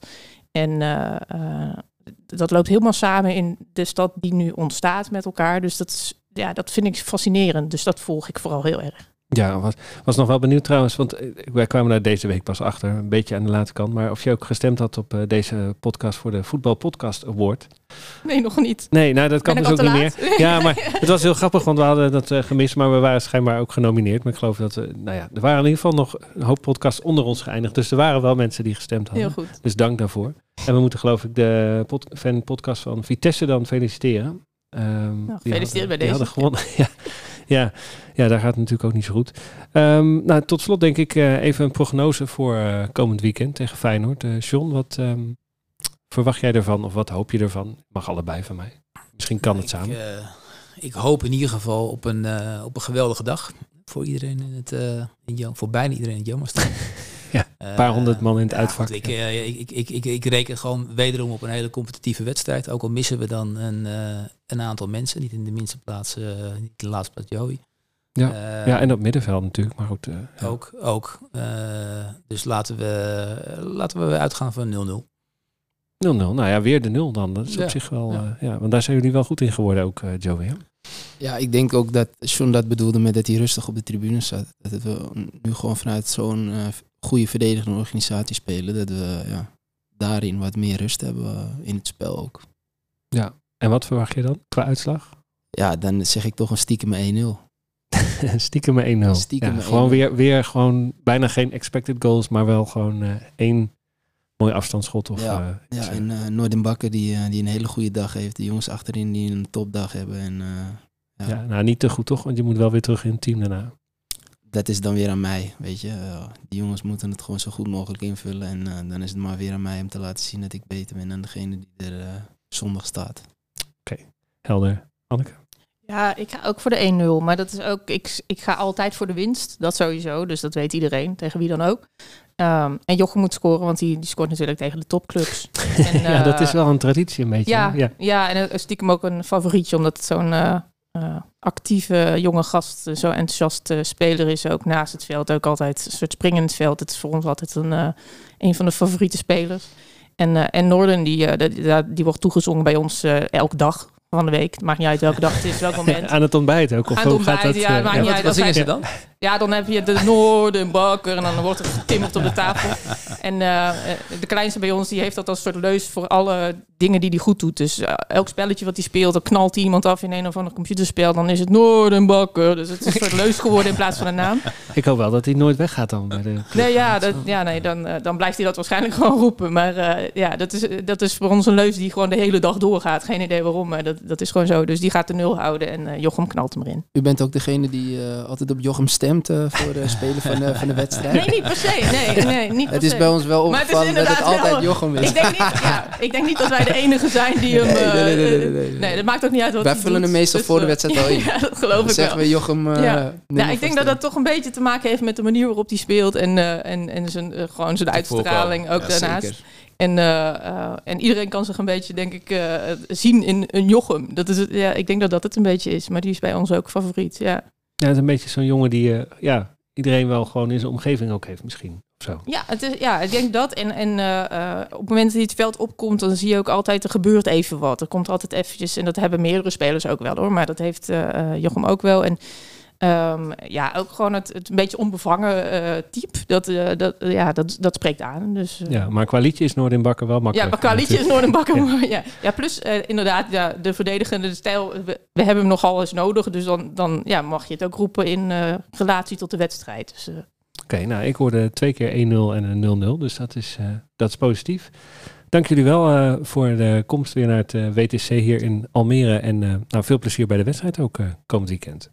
En uh, uh, dat loopt helemaal samen in de stad die nu ontstaat met elkaar. Dus dat, is, ja, dat vind ik fascinerend. Dus dat volg ik vooral heel erg. Ja, was, was nog wel benieuwd trouwens, want eh, wij kwamen daar deze week pas achter, een beetje aan de late kant. Maar of je ook gestemd had op uh, deze podcast voor de Voetbal Podcast Award. Nee, nog niet. Nee, nou dat kan dus ook niet meer. Ja, maar het was heel grappig, want we hadden dat uh, gemist, maar we waren schijnbaar ook genomineerd. Maar ik geloof dat, we, nou ja, er waren in ieder geval nog een hoop podcasts onder ons geëindigd. Dus er waren wel mensen die gestemd hadden. Heel goed. Dus dank daarvoor. En we moeten geloof ik de pod fan podcast van Vitesse dan feliciteren. Um, nou, gefeliciteerd bij die deze. hadden gewonnen. ja. Ja, ja, daar gaat het natuurlijk ook niet zo goed. Um, nou, tot slot denk ik uh, even een prognose voor uh, komend weekend tegen Feyenoord. Uh, John, wat um, verwacht jij ervan of wat hoop je ervan? Mag allebei van mij. Misschien kan het samen. Ik, ik hoop in ieder geval op een, op een geweldige dag voor iedereen in het, in voor bijna iedereen in het Jomaster. Ja, een paar honderd man in het ja, uitvak. Ik, uh, ik, ik, ik, ik, reken gewoon wederom op een hele competitieve wedstrijd. Ook al missen we dan een, uh, een aantal mensen. Niet in de minste plaats, uh, niet in de laatste plaats Joey. Ja, ja en op middenveld natuurlijk. Maar goed, ja. Ook, ook. dus laten we, laten we uitgaan van 0-0. 0-0, nou ja, weer de 0 dan. Dat is Ja, op zich wel, ja. Want daar zijn jullie wel goed in geworden ook, uh, Joey. Hè? Ja, ik denk ook dat John dat bedoelde met dat hij rustig op de tribune zat. Dat we nu gewoon vanuit zo'n uh, goede verdedigende organisatie spelen. Dat we ja, daarin wat meer rust hebben uh, in het spel ook. Ja, en wat verwacht je dan qua uitslag? Ja, dan zeg ik toch een stiekem 1-0. Stiekem met 1-0. Stiekem ja, gewoon 1-0. weer, weer gewoon bijna geen expected goals, maar wel gewoon uh, één mooi afstandsschot. Of, Ja, uh, ja en uh, Noorden Bakker die, die een hele goede dag heeft. De jongens achterin die een topdag hebben. En ja, ja, nou niet te goed toch, want je moet wel weer terug in het team daarna. Dat is dan weer aan mij, weet je. Uh, die jongens moeten het gewoon zo goed mogelijk invullen. En uh, dan is het maar weer aan mij om te laten zien dat ik beter ben dan degene die er uh, zondag staat. Helder. Anneke? Ja, ik ga ook voor de 1-0. Maar dat is ook, ik, ik ga altijd voor de winst. Dat sowieso. Dus dat weet iedereen, tegen wie dan ook. Um, en Jochem moet scoren, want die, die scoort natuurlijk tegen de topclubs. En, ja, dat is wel een traditie een beetje. Ja, ja. ja en uh, stiekem ook een favorietje, omdat het zo'n uh, actieve jonge gast, zo enthousiast speler is. Ook naast het veld, ook altijd een soort springen in het veld. Het is voor ons altijd een, een van de favoriete spelers. En, en Norden, die, die, die wordt toegezongen bij ons elke dag van de week. Het maakt niet uit welke dag het is, welk moment. Aan het ontbijt ook? Of Aan het hoe gaat ontbijt, dat, ja, maakt ja. niet Wat, uit. wat Dat zingen ze dan? Ja, dan heb je de Noordenbakker en dan wordt er getimmerd op de tafel. En eh, de kleinste bij ons, die heeft dat als soort leus voor alle dingen die hij goed doet. Dus eh, elk spelletje wat hij speelt, dan knalt hij iemand af in een of ander computerspel. Dan is het Noordenbakker. Dus het is een soort leus geworden in plaats van een naam. Ik hoop wel dat hij nooit weggaat dan bij de club. Nee, ja, dat, ja nee, dan, eh, dan blijft hij dat waarschijnlijk gewoon roepen. Maar eh, ja, dat is, dat is voor ons een leus die gewoon de hele dag doorgaat. Geen idee waarom, maar dat, dat is gewoon zo. Dus die gaat de nul houden en eh, Jochem knalt hem erin. U bent ook degene die uh, altijd op Jochem stemt uh, voor de spelen van, uh, van de wedstrijd. Nee, niet per se. Nee, nee niet per Het is se. bij ons wel opgevallen dat het inderdaad altijd wel- Jochem is. Ik denk, niet, ja, ik denk niet dat wij de enige zijn die hem... Nee, eh, nee, nee, nee, nee, nee, nee, dat maakt ook niet uit wat Wij vullen hem meestal Dus, voor de eh, wedstrijd wel in. Ja, dat geloof Dan ik zeggen wel. we Jochem... Uh, Ja. Nou, ik denk dat dat toch een beetje te maken heeft met de manier waarop hij speelt en, uh, en, en zijn, uh, gewoon zijn uitstraling ook ja, daarnaast. Zeker. En, uh, en iedereen kan zich een beetje, denk ik, uh, zien in een Jochem. Dat is het, ja, ik denk dat dat het een beetje is, maar die is bij ons ook favoriet. Ja, Ja, het is een beetje zo'n jongen die uh, ja, iedereen wel gewoon in zijn omgeving ook heeft misschien. Zo. ja, het is, ja ik denk dat. En, en uh, op het moment dat hij het veld opkomt, dan zie je ook altijd, er gebeurt even wat. Er komt altijd eventjes, en dat hebben meerdere spelers ook wel hoor, maar dat heeft uh, Jochem ook wel. En Um, ja, ook gewoon het, het een beetje onbevangen uh, type. Dat, uh, dat, uh, ja, dat, dat spreekt aan. Dus, ja, maar qua liedje is Noordin Bakker wel makkelijk. Ja, maar qua liedje is Noordin Bakker ja. ja. ja, plus inderdaad, ja, de verdedigende stijl. We, we, hebben hem nogal eens nodig. Dus dan, dan ja, mag je het ook roepen in relatie tot de wedstrijd. Dus, Oké, okay, nou, ik hoorde twee keer 1-0 en een 0-0. Dus dat is, dat is positief. Dank jullie wel voor de komst weer naar het WTC hier in Almere. En nou, veel plezier bij de wedstrijd ook komend weekend.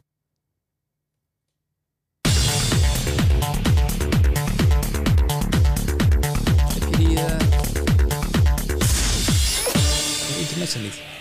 Heb je